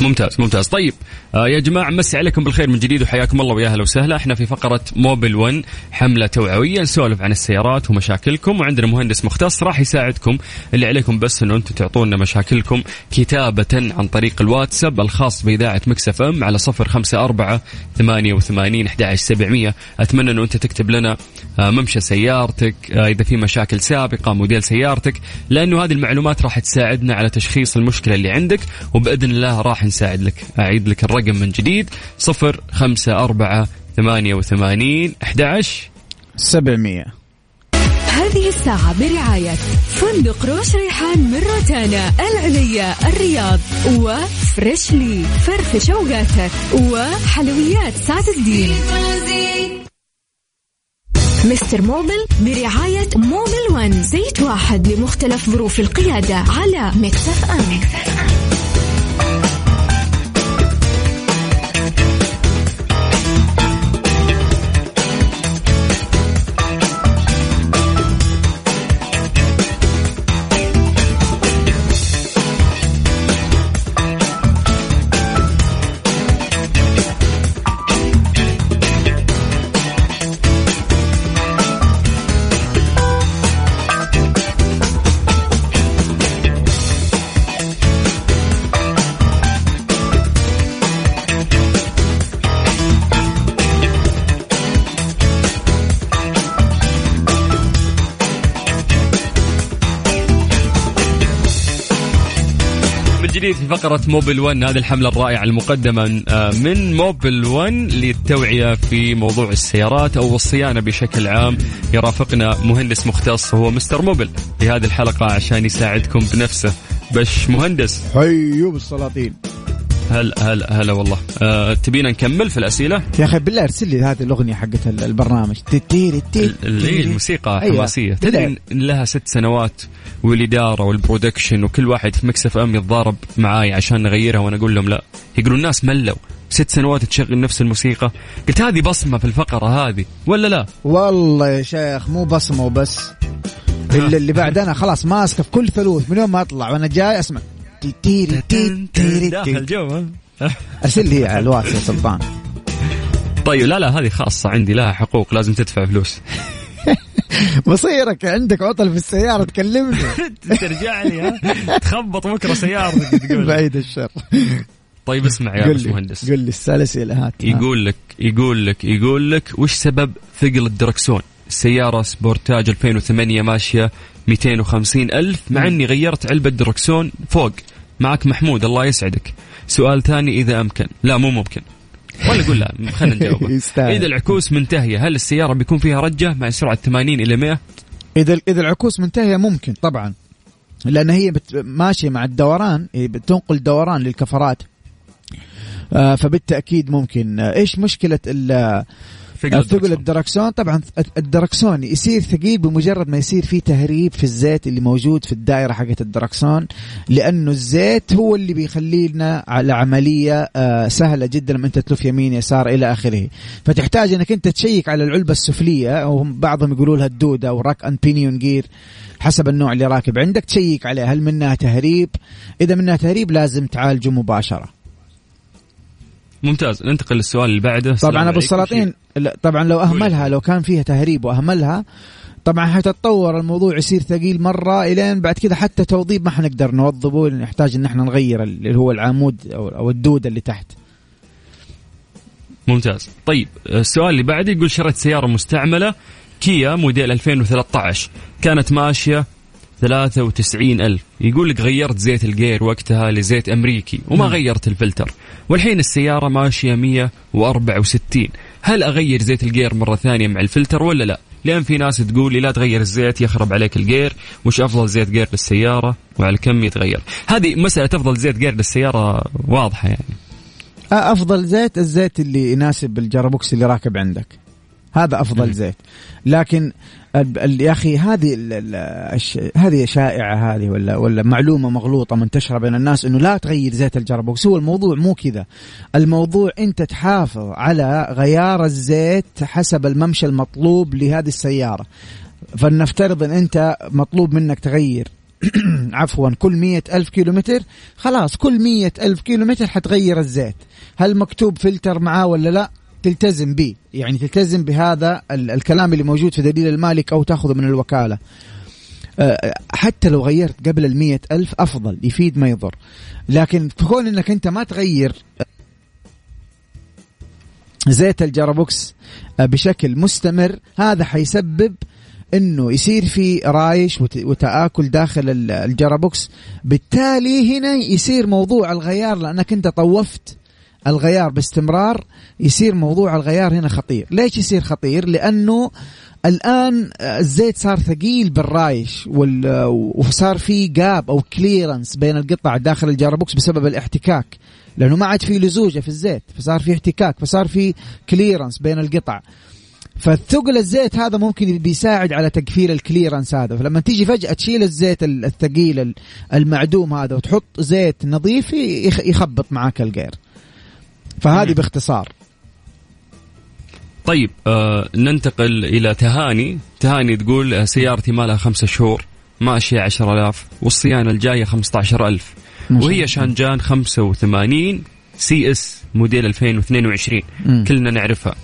ممتاز ممتاز. طيب آه يا جماعة مسي عليكم بالخير من جديد وحياكم الله ويا أهلا وسهلا. إحنا في فقرة موبل 1 حملة توعوية نسولف عن السيارات ومشاكلكم. وعندنا مهندس مختص راح يساعدكم اللي عليكم بس إنه أنتم تعطونا مشاكلكم كتابة عن طريق الواتساب الخاص بإذاعة مكسف إم على صفر خمسة أربعة ثمانية وثمانين أحد سبعمية. أتمنى إنه أنت تكتب لنا آه ممشى سيارتك آه إذا في مشاكل سابقة موديل سيارتك لأنه هذه المعلومات راح تساعدنا على تشخيص المشكلة اللي عندك وبإذن الله راح نساعد لك أعيد لك الرقم من جديد صفر خمسة أربعة ثمانية وثمانين أحد سبعمية. هذه الساعة برعاية فندق روش ريحان من روتانا العليا الرياض و Freshly. فرفش أوقاتك وحلويات سعد الدين. مستر Mobil برعاية Mobil 1 زيت واحد لمختلف ظروف القيادة على Mix FM. جديد في فقرة موبل 1 هذه الحملة الرائعة المقدمة آه، من موبل 1 للتوعية في موضوع السيارات أو الصيانة بشكل عام. يرافقنا مهندس مختص هو مستر موبل في هذه الحلقة عشان يساعدكم بنفسه. بش مهندس. حيو بالسلاطين هلا هلا هلا والله. أه تبينا نكمل في الأسئلة؟ يا أخي بالله ارسل لي هذه الأغنية حقت البرنامج. تيري اللي الموسيقى أيوة. حماسيه تدري إن لها ست سنوات والإدارة وال production وكل واحد في Mix FM يتضارب معاي عشان نغيرها وأنا أقول لهم لا. يقولون الناس ملوا. ست سنوات تشغل نفس الموسيقى. قلت هذه بصمة في الفقرة هذه ولا لا؟ والله يا شيخ مو بصمة وبس. اللي, اللي بعدنا خلاص ماسكه في كل ثلوث. من يوم ما أطلع وأنا جاي أسمع. تيري تيري داخل جو أرسل لي على الواتس يا سلطان طيب لا لا هذه خاصة عندي لها حقوق لازم تدفع فلوس. *laughs* مصيرك عندك عطل في السيارة تكلمني. *laughs* ترجع لي ها؟ تخبط بكرة سيارتك تقول بعيد الشر. طيب اسمع يا مهندس قل لي السلسلة هات. يقول لك يقول لك يقول لك وش سبب ثقل الدركسون؟ السيارة سبورتاج 2008 ماشية 250 ألف مع أني غيرت علبة دركسون فوق. معك محمود الله يسعدك. سؤال ثاني إذا أمكن. لا مو ممكن. ولا أقول لا *laughs* خلينا نجاوب. إذا العكوس منتهية هل السيارة بيكون فيها رجة مع سرعة 80 إلى 100 إذا إذا العكوس منتهية ممكن طبعا. لأن هي بت... ماشية مع الدوران بتنقل دوران للكفرات. آه فبالتأكيد ممكن. آه إيش مشكلة ثقل الدركسون. طبعا الدركسون يصير ثقيل بمجرد ما يصير في تهريب في الزيت اللي موجود في الدائرة حقت الدركسون لأنه الزيت هو اللي بيخلي لنا على عملية آه، سهلة جدا لما أنت تلف يمين يسار إلى آخره. فتحتاج إنك أنت تشيك على العلبة السفلية وبعضهم يقولوا لها الدودة أو rack and pinion gear حسب النوع اللي راكب. عندك تشيك عليه هل منها تهريب؟ إذا منها تهريب لازم تعالجه مباشرة. ممتاز ننتقل للسؤال اللي بعده. طبعا أبو السلاطين طبعا لو أهملها لو كان فيها تهريب وأهملها طبعا حتتطور الموضوع يصير ثقيل مرة إلين بعد كذا حتى توظيف ما حنقدر نوظبه نحتاج إن إحنا نغير اللي هو العمود أو الدوده اللي تحت. ممتاز. طيب السؤال اللي بعده يقول شريت سيارة مستعملة كيا موديل 2013 كانت ماشية 93 ألف. يقول لك غيرت زيت الجير وقتها لزيت أمريكي وما غيرت الفلتر. والحين السيارة ماشية 164 هل أغير زيت الجير مرة ثانية مع الفلتر ولا لا؟ لأن في ناس تقول لي لا تغير الزيت يخرب عليك الجير. وش أفضل زيت جير للسيارة؟ وعلى كم يتغير؟ هذه مسألة أفضل زيت جير للسيارة واضحة يعني. أفضل زيت الزيت اللي يناسب ال gearbox اللي راكب عندك. هذا أفضل زيت. لكن يا أخي هذه هذه شائعة هذه ولا ولا معلومة مغلوطة منتشرة بين الناس إنه لا تغير زيت ال gearbox. هو الموضوع مو كذا. الموضوع أنت تحافظ على غيار الزيت حسب الممشى المطلوب لهذه السيارة. فلنفترض إن أنت مطلوب منك تغير *clears throat* عفوا كل مية ألف كيلومتر خلاص كل مية ألف كيلومتر حتغير الزيت. هل مكتوب فلتر معاه ولا لا؟ تلتزم به يعني تلتزم بهذا الكلام اللي موجود في دليل المالك أو تأخذه من الوكالة. آه، حتى لو غيرت قبل المية ألف أفضل يفيد ما يضر. لكن كون أنك أنت ما تغير زيت ال gearbox آه، بشكل مستمر هذا حيسبب إنه يصير في رايش وتآكل داخل ال gearbox. بالتالي هنا يصير موضوع الغيار لأنك أنت طوفت الغيار باستمرار يصير موضوع الغيار هنا خطير. ليش يصير خطير؟ لأنه الآن الزيت صار ثقيل بالرايش وصار في gap أو clearance بين القطع داخل ال gearbox بسبب الاحتكاك. لأنه ما عاد في لزوجة في الزيت فصار في احتكاك فصار في clearance بين القطع. فالثقل الزيت هذا ممكن بيساعد على تقفيل ال clearance هذا. فلما تيجي فجأة تشيل الزيت الثقيل المعدوم هذا وتحط زيت نظيف يخبط معاك القير فهذه باختصار. طيب آه ننتقل إلى تهاني. تهاني تقول آه، سيارتي ما لها خمسة شهور ماشية عشر ألاف والصيانة الجاية خمسة عشر ألف. وهي شانجان 85 CS موديل 2022 م. كلنا نعرفها.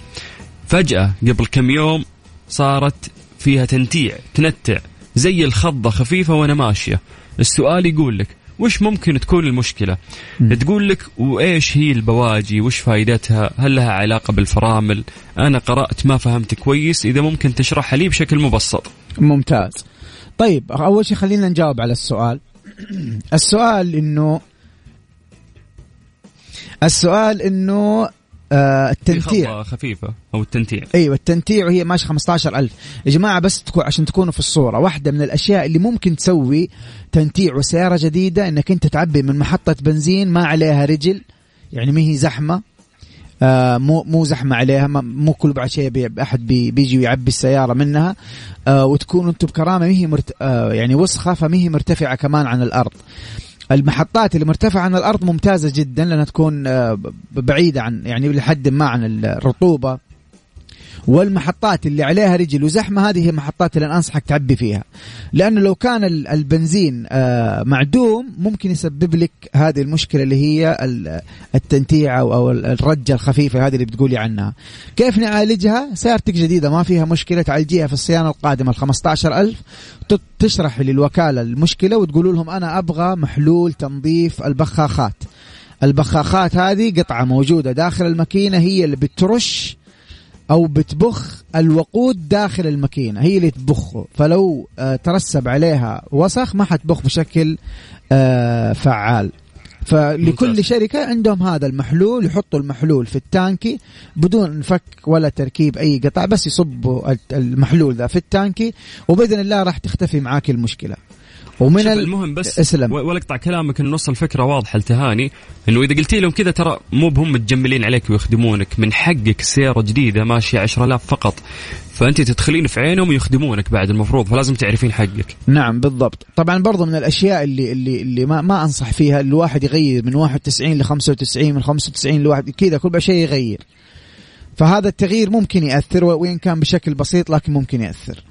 فجأة قبل كم يوم صارت فيها تنتيع تنتع زي الخضة خفيفة وأنا ماشية. السؤال يقول لك وش ممكن تكون المشكلة؟ م. تقول لك وإيش هي البواجي؟ وش فائدتها هل لها علاقة بالفرامل؟ أنا قرأت ما فهمت كويس إذا ممكن تشرحها لي بشكل مبسط. ممتاز. طيب أول شيء خلينا نجاوب على السؤال. *clears throat* السؤال إنه السؤال إنه آه التنتيع. خفيفة أو التنتيع. أيوه التنتيع وهي ماشي 15000 يا جماعة بس تكون عشان تكونوا في الصورة. واحدة من الأشياء اللي ممكن تسوي تنتيع وسيارة جديدة إنك أنت تعبي من محطة بنزين ما عليها رجل يعني ما هي زحمة. آه مو مو زحمة عليها مو كل بعد شيء أحد بي بيجي ويعبي السيارة منها. آه وتكونوا أنتم بكرامة ما هي مرت... آه يعني وسخة فما هي مرتفعة كمان عن الأرض. المحطات اللي مرتفعة عن الأرض ممتازة جدا لأنها تكون آه، بعيدة عن يعني لحد ما عن الرطوبة. والمحطات اللي عليها رجل وزحمة هذه هي المحطات اللي أنا أنصحك تعبي فيها. لأنه لو كان البنزين آه، معدوم ممكن يسبب لك هذه المشكلة اللي هي التنتيع أو الرجة الخفيفة هذه اللي بتقولي عنها. كيف نعالجها؟ سيارتك جديدة ما فيها مشكلة تعالجيها في الصيانة القادمة ال 15000 تشرح للوكالة المشكلة وتقولوا لهم أنا أبغى محلول تنظيف البخاخات. البخاخات هذه قطعة موجودة داخل الماكينة هي اللي بترش أو بتبخ الوقود داخل الماكينة. هي اللي تبخه. فلو آه، ترسب عليها وسخ ما حتبخ بشكل آه، فعال. فلكل ممتاز. شركة عندهم هذا المحلول يحطوا المحلول في التانكي بدون فك ولا تركيب أي قطع بس يصبوا المحلول ذا في التانكي وبإذن الله راح تختفي معاك المشكلة. ومن المهم بس اسلم. ولا اقطع كلامك ان نص الفكرة واضحة لتهاني إنه إذا قلتي لهم كذا ترى مو بهم متجملين عليك ويخدمونك. من حقك سيارة جديدة ماشية 10000 فقط. فأنت تدخلين في عينهم ويخدمونك بعد المفروض فلازم تعرفين حقك. نعم بالضبط. طبعا برضو من الأشياء اللي اللي اللي ما, ما أنصح فيها الواحد يغير من 91 ل 95 من 95 لواحد كذا كل شيء يغير. فهذا التغيير ممكن يأثر وإن كان بشكل بسيط لكن ممكن يأثر.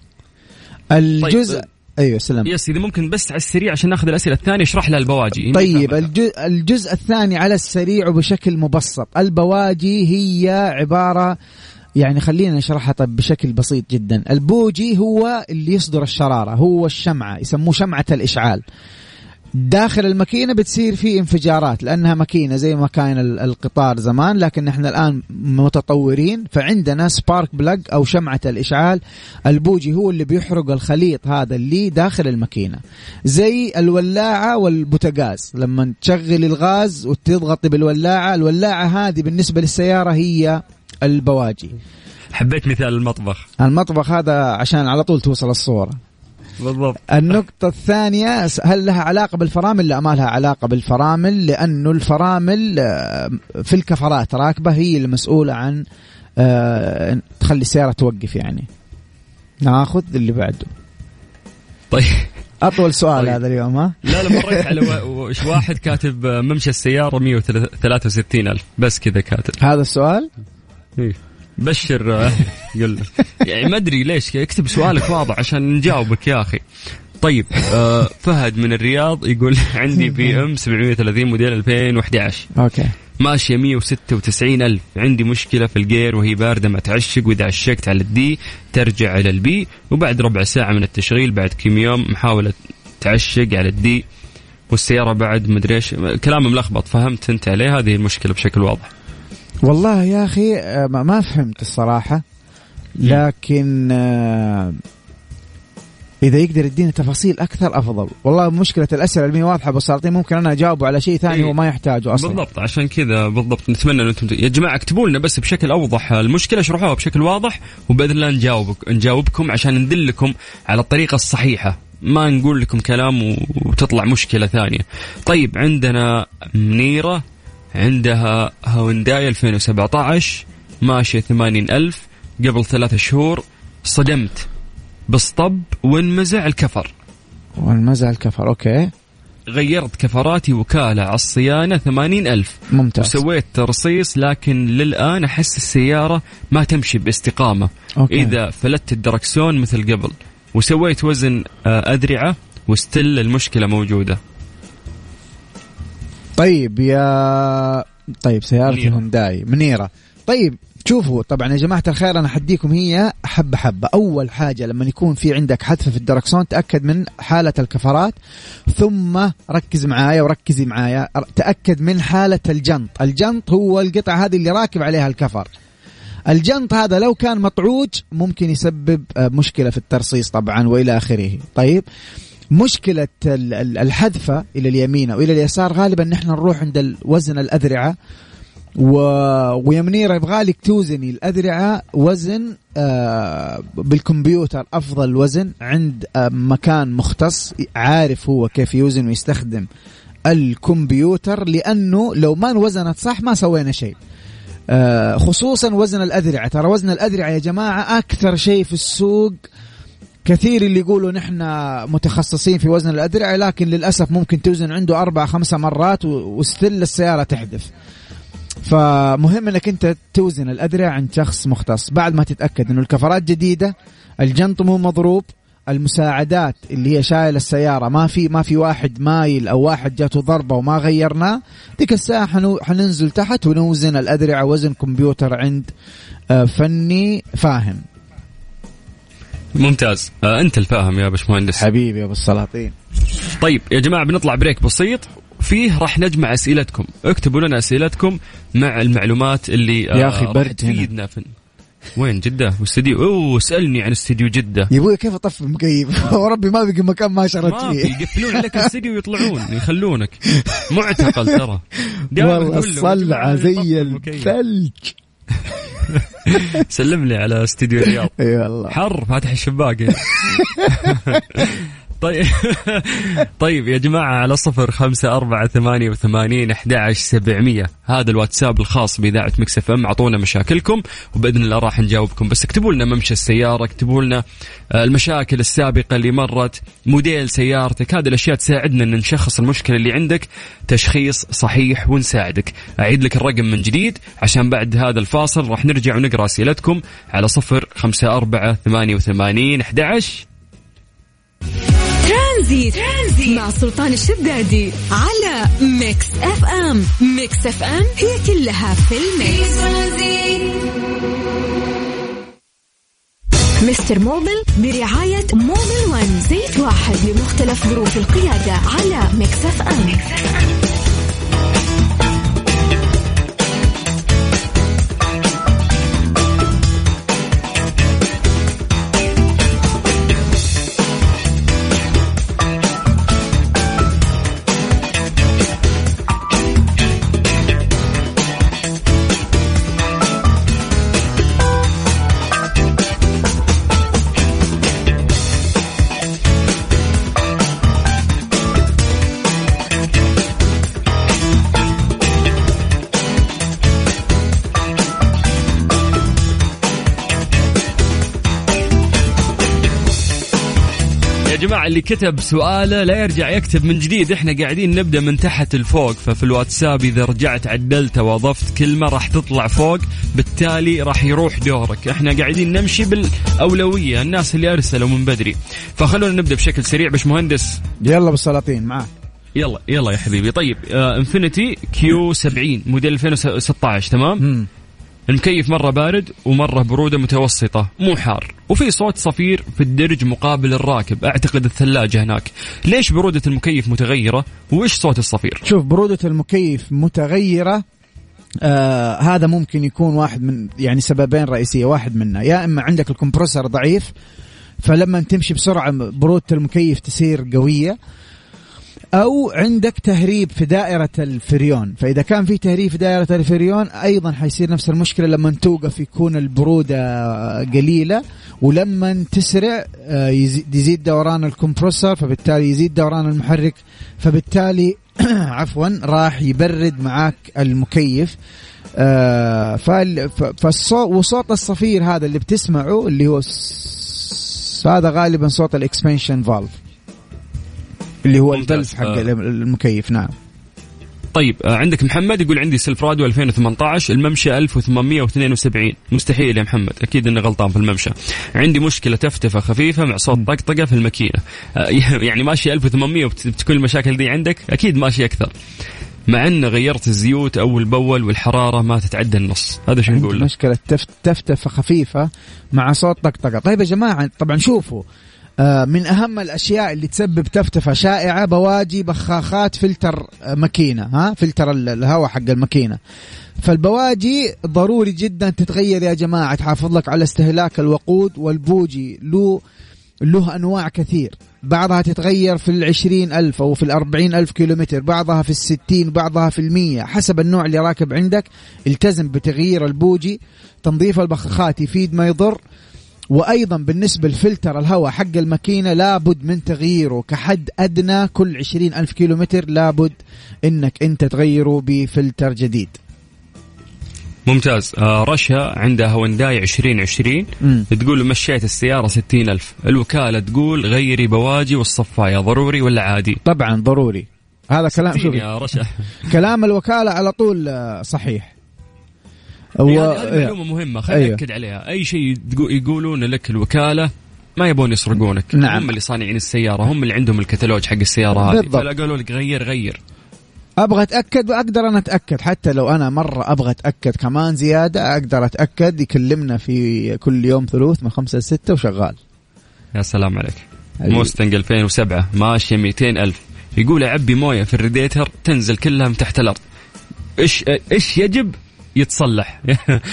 الجزء طيب. أيوه سلام. yes اذا ممكن بس على السريع عشان ناخذ الأسئلة الثانية اشرح لها البواجي. طيب الجزء, الجزء الثاني على السريع وبشكل مبسط. البواجي هي عبارة يعني خلينا نشرحها طيب بشكل بسيط جدا. البوجي هو اللي يصدر الشرارة هو الشمعة يسموه شمعة الإشعال. داخل الماكينة بتصير في انفجارات لأنها ماكينة زي ما كان القطار زمان لكن إحنا الآن متطورين فعندنا spark plug أو شمعة الإشعال البوجي هو اللي بيحرق الخليط هذا اللي داخل الماكينة. زي الولاعة والبوتاغاز لما تشغل الغاز وتضغطي بالولاعة الولاعة هذه بالنسبة للسيارة هي البواجي. حبيت مثال المطبخ. المطبخ هذا عشان على طول توصل الصورة. بالضبط. النقطة الثانية هل لها علاقة بالفرامل؟ لا ما لها علاقة بالفرامل لأنه الفرامل آه، في الكفرات راكبة هي المسؤولة عن آه، تخلي السيارة توقف يعني. ناخذ اللي بعده. طيب. أطول سؤال طيب. هذا اليوم ها؟ لا لا مريت على *laughs* واحد كاتب ممشى السيارة 163 ألف. بس كذا كاتب. هذا السؤال؟ إيه. بشر قل يعني ما أدري ليش اكتب سؤالك واضح عشان نجاوبك يا أخي. طيب آه فهد من الرياض يقول عندي BM *laughs* 730 موديل 2011 okay. ماشية 196 ألف. عندي مشكلة في ال gear وهي باردة ما تعشق وإذا عشقت على ال D ترجع إلى ال P. وبعد ربع ساعة من التشغيل بعد كم يوم محاولة تعشق على ال D. والسيارة بعد مدري إيش كلام ملخبط فهمت أنت عليه؟ هذه المشكلة بشكل واضح. والله يا أخي آه، ما فهمت الصراحة. لكن آه، إذا يقدر يديني تفاصيل أكثر أفضل. والله مشكلة الأسئلة العلميه واضحة أبو سلاطين ممكن أنا أجاوبه على شيء ثاني إيه. هو ما يحتاجه أصلا. بالضبط عشان كذا بالضبط نتمنى ان أنتم يا جماعة اكتبوا لنا بس بشكل أوضح المشكلة اشرحوها بشكل واضح وبإذن الله نجاوبك نجاوبكم عشان ندلكم على الطريقة الصحيحة. ما نقول لكم كلام وتطلع مشكلة ثانية. طيب عندنا منيرة. عندها هونداي 2017 ماشية 80 ألف قبل ثلاثة شهور صدمت بالصطب وانمزع الكفر. والمزع الكفر أوكي. غيرت كفراتي وكالة على الصيانة ثمانين ألف. ممتاز. وسويت ترصيص لكن للآن أحس السيارة ما تمشي باستقامة. okay. إذا فلت الدركسون مثل قبل وسويت وزن آه، أذرعة و still المشكلة موجودة. طيب يا طيب سيارة منيرة. هونداي منيرة. طيب شوفوا طبعا يا جماعة الخير أنا حديكم هي حبة حبة. أول حاجة لما يكون في عندك حذف في الدركسون تأكد من حالة الكفرات ثم ركز معايا وركزي معايا تأكد من حالة الجنط. الجنط هو القطعة هذه اللي راكب عليها الكفر. الجنط هذا لو كان مطعوج ممكن يسبب آه، مشكلة في الترصيص طبعا وإلى آخره. طيب مشكلة ال- ال- الحذفة إلى اليمين أو إلى اليسار غالبا نحن نروح عند وزن الأذرعة. و... ويا منيرة يبغالك توزني الأذرعة وزن آه بالكمبيوتر أفضل وزن عند آه مكان مختص عارف هو كيف يوزن ويستخدم الكمبيوتر لأنه لو ما انوزنت صح ما سوينا شيء. آه خصوصا وزن الأذرعة. ترى وزن الأذرعة يا جماعة أكثر شيء في السوق كثير اللي يقولوا نحن متخصصين في وزن الأذرعة لكن للأسف ممكن توزن عنده أربع خمسة مرات وستل السيارة تحدث فمهم إنك أنت توزن الأذرع عند شخص مختص. بعد ما تتأكد إنه الكفرات جديدة الجنط مو مضروب المساعدات اللي هي شايل السيارة ما في ما في واحد مايل أو واحد جاته ضربة وما غيرناه ديك الساعة حنو- حننزل تحت ونوزن الأذرعة وزن كمبيوتر عند آه، فني فاهم. ممتاز. آه أنت الفاهم يا باشمهندس. حبيبي يا أبو السلاطين. طيب يا جماعة بنطلع بريك بسيط. فيه راح نجمع أسئلتكم. اكتبوا لنا أسئلتكم مع المعلومات اللي يا أخي راح برد هنا. في وين؟ جدة؟ واستديو أوه اسألني عن استديو جدة. يا أبوي كيف أطفي *laughs* المكيف وربي ما بقي مكان ما شرت فيه. يقفلون عليك الاستديو ويطلعون *laughs* يخلونك. معتقل ترى. والله يا الصلعة زي. الثلج. *laughs* سلم لي على استديو الرياض إي والله حر فاتح الشباك. *laughs* طيب. *laughs* طيب يا جماعة على صفر خمسة أربعة ثمانية وثمانين أحد عشر سبعمية. هذا الواتساب الخاص بإذاعة Mix FM. أعطونا مشاكلكم وبإذن الله راح نجاوبكم. بس اكتبوا لنا ممشى السيارة اكتبوا لنا آه، المشاكل السابقة اللي مرت موديل سيارتك. هذه الأشياء تساعدنا أن نشخص المشكلة اللي عندك تشخيص صحيح ونساعدك. أعيد لك الرقم من جديد عشان بعد هذا الفاصل راح نرجع ونقرأ أسئلتكم على صفر خمسة أربعة ثمانية وثمانين أحد عشر ترانزيت. ترانزيت مع سلطان الشدادي على Mix FM Mix FM هي كلها في ال mix Mister Mobil برعاية Mobil One زيت واحد لمختلف ظروف القيادة على Mix FM, Mix FM. اللي كتب سؤاله لا يرجع يكتب من جديد. إحنا قاعدين نبدأ من تحت لفوق ففي الواتساب إذا رجعت عدلت وأضفت كلمة راح تطلع فوق. بالتالي راح يروح دورك. إحنا قاعدين نمشي بالأولوية. الناس اللي أرسلوا من بدري. فخلونا نبدأ بشكل سريع. باش مهندس. يلا أبو السلاطين معك يلا يلا يا حبيبي. طيب Infiniti Q 70 موديل 2016 تمام. المكيف مرة بارد ومرة برودة متوسطة مو حار. وفي صوت صفير في الدرج مقابل الراكب أعتقد الثلاجة هناك. ليش برودة المكيف متغيرة؟ وإيش صوت الصفير؟ شوف برودة المكيف متغيرة آه هذا ممكن يكون واحد من يعني سببين رئيسية. واحد منها يا إما عندك الكمبرسر ضعيف فلما تمشي بسرعة برودة المكيف تصير قوية أو عندك تهريب في دائرة الفريون. فإذا كان في تهريب في دائرة الفريون أيضا حيصير نفس المشكلة لما توقف يكون البرودة قليلة ولما تسرع آه، يزي- يزيد دوران ال compressor فبالتالي يزيد دوران المحرك فبالتالي *clears throat* عفوا راح يبرد معاك المكيف. آه، فالصوت وصوت الصفير هذا اللي بتسمعه اللي هو هذا غالبا صوت ال expansion valve اللي هو. البلف حق آه. المكيف نعم. طيب آه عندك محمد يقول عندي Silverado 2018 الممشى 1872 مستحيل يا محمد أكيد إني غلطان في الممشى. عندي مشكلة تفتفة خفيفة مع صوت طقطقة في الماكينة. آه *laughs* يعني ماشي 1800 وبتكون المشاكل دي عندك؟ أكيد ماشي أكثر. مع ان غيرت الزيوت أول بأول والحرارة ما تتعدى النص. هذا شو نقول له؟ مشكلة تف- تفتفة خفيفة مع صوت طقطقة. طيب يا جماعة طبعا شوفوا من أهم الأشياء اللي تسبب تفتفة شائعة بواجي بخاخات فلتر آه، ماكينة ها؟ فلتر ال- الهواء حق الماكينة. فالبواجي ضروري جدا تتغير يا جماعة. تحافظ لك على استهلاك الوقود والبوجي. له له أنواع كثير. بعضها تتغير في العشرين ألف أو في الأربعين ألف كيلومتر. بعضها في الستين بعضها في المية حسب النوع اللي راكب عندك التزم بتغيير البوجي. تنظيف البخاخات يفيد ما يضر. وأيضا بالنسبة لفلتر الهواء حق الماكينة لابد من تغييره. كحد أدنى كل عشرين ألف كيلو متر لابد إنك أنت تغيره بفلتر جديد. ممتاز. آه رشا عندها هونداي 2020 مم. تقول مشيت السيارة 60 ألف. الوكالة تقول غيري بواجي والصفاية ضروري ولا عادي؟ طبعا ضروري. هذا كلام شوف. كلام الوكالة على طول آه، صحيح. و... هذه معلومة مهمة خلينا أيوه. نأكد عليها. أي شيء يقولون لك الوكالة ما يبون يسرقونك. نعم. هم اللي صانعين السيارة هم اللي عندهم الكتالوج حق السيارة هذه. فلا قالوا لك غير غير. أبغى أتأكد وأقدر أنا أتأكد. حتى لو أنا مرة أبغى أتأكد كمان زيادة أقدر أتأكد. يكلمنا في كل يوم ثلوث من خمسة لستة وشغال. يا سلام عليك. حبيبي. Mustang 2007 ماشية 200 ألف. يقول أعبي موية في الريديتر تنزل كلها من تحت الأرض. إيش إيش يجب؟ يتصلح.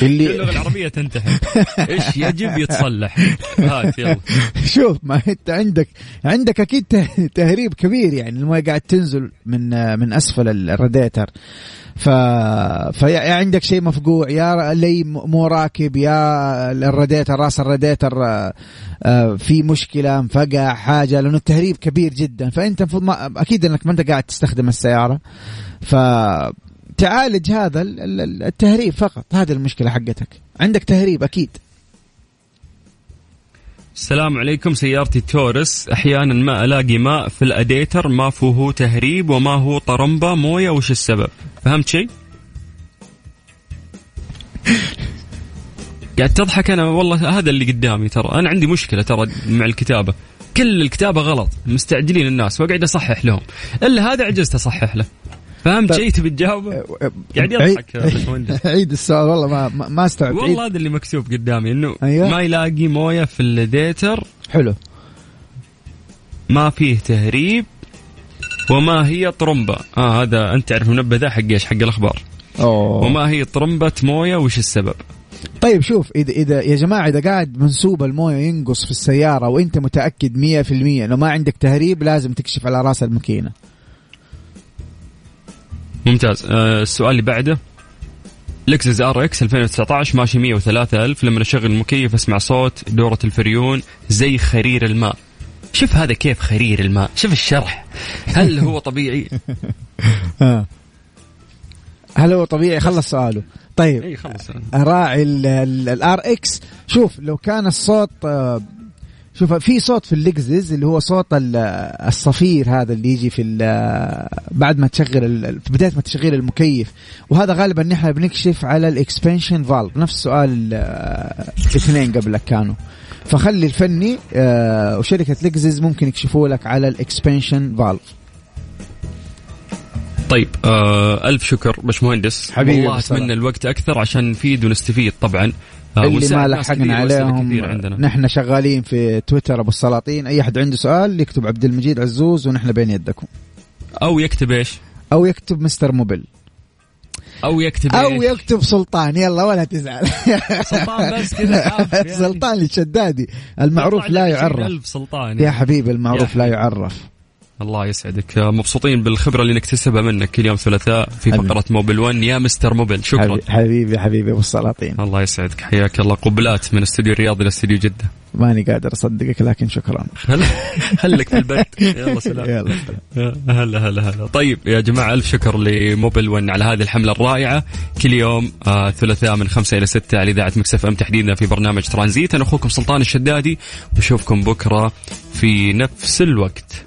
اللي- اللغة العربية تنتهي. إيش يجب يتصلح. هات يلا. *laughs* شوف ما انت عندك عندك أكيد ته- تهريب كبير يعني المويه قاعد تنزل من من أسفل الراديتر. ف فيا يا عندك شيء مفقوع يا لي مو راكب يا الراديتر راس الراديتر آه، آه، في مشكلة انفقع حاجة لأنه التهريب كبير جدا. فأنت المفروض أكيد إنك ما أنت قاعد تستخدم السيارة. ف تعالج هذا ال- ال- التهريب فقط. هذه المشكلة حقتك. عندك تهريب أكيد. السلام عليكم سيارتي تورس. أحيانا ما ألاقي ماء في الأديتر ما فيه تهريب وما هو طرمبة موية وش السبب؟ فهمت شيء؟ قاعد تضحك أنا؟ والله هذا اللي قدامي ترى. أنا عندي مشكلة ترى مع الكتابة. كل الكتابة غلط. مستعجلين الناس وأقعد أصحح لهم. إلا هذا عجزت أصحح له. فهمت طيب. شيء تبي تجاوبه قاعد يضحك يا باشمهندس. عيد السؤال والله ما ما, استوعب. والله هذا اللي مكتوب قدامي إنه أيوه. ما يلاقي موية في الاديتر حلو ما فيه تهريب وما هي طرمبة آه هذا أنت تعرف منبه ذا حق إيش حق الأخبار أوه. وما هي طرمبة موية وش السبب طيب شوف اذا اذا يا جماعة إذا قاعد منسوب الموية ينقص في السيارة وأنت متأكد 100% إنه ما عندك تهريب لازم تكشف على رأس الماكينة ممتاز. آه السؤال اللي بعده. Lexus RX 2019 ماشي 103 ألف. لما أشغل المكيف أسمع صوت دورة الفريون زي خرير الماء. شوف هذا كيف خرير الماء. شوف الشرح. هل هو طبيعي؟ *laughs* هل هو طبيعي؟ خلص سؤاله. طيب. اي خلص راعي ال RX شوف لو كان الصوت آه، شوف في صوت في ال Lexus اللي هو صوت الصفير هذا اللي يجي في بعد ما تشغل في بداية ما تشغيل المكيف. وهذا غالبا نحن بنكشف على ال expansion valve نفس سؤال الاثنين قبلك كانوا. فخلي الفني آه، وشركة Lexus ممكن يكشفوا لك على ال expansion valve طيب آه ألف شكر باشمهندس حبيبي والله أتمنى الوقت أكثر عشان نفيد ونستفيد طبعا. اللي ما لحقنا عليهم. نحن شغالين في تويتر أبو السلاطين. أي أحد عنده سؤال يكتب عبد المجيد عزوز ونحن بين يدكم. أو يكتب إيش؟ أو يكتب مستر موبيل أو يكتب أو إيه؟ يكتب سلطان. يلا ولا تزعل. سلطان بس كذا *laughs* يعني. سلطان الشدادي. المعروف لا يعرف. سلطان يا حبيبي المعروف لا يعرف. الله يسعدك. مبسوطين بالخبرة اللي نكتسبها منك كل يوم ثلاثاء في فقرة موبل 1 يا مستر موبل شكرا. حبيبي حبيبي أبو السلاطين. الله يسعدك. حياك الله. قبلات من استوديو الرياض إلى استوديو جدة. ماني قادر أصدقك لكن شكرا. خليك في البيت. *laughs* يلا سلام. يلا. هلا هلا هلا. طيب يا جماعة ألف شكر ل Mobil 1 على هذه الحملة الرائعة. كل يوم آه ثلاثاء من خمسة إلى ستة على إذاعة Mix FM تحديدا في برنامج ترانزيت. أنا أخوكم سلطان الشدادي بشوفكم بكرة في نفس الوقت.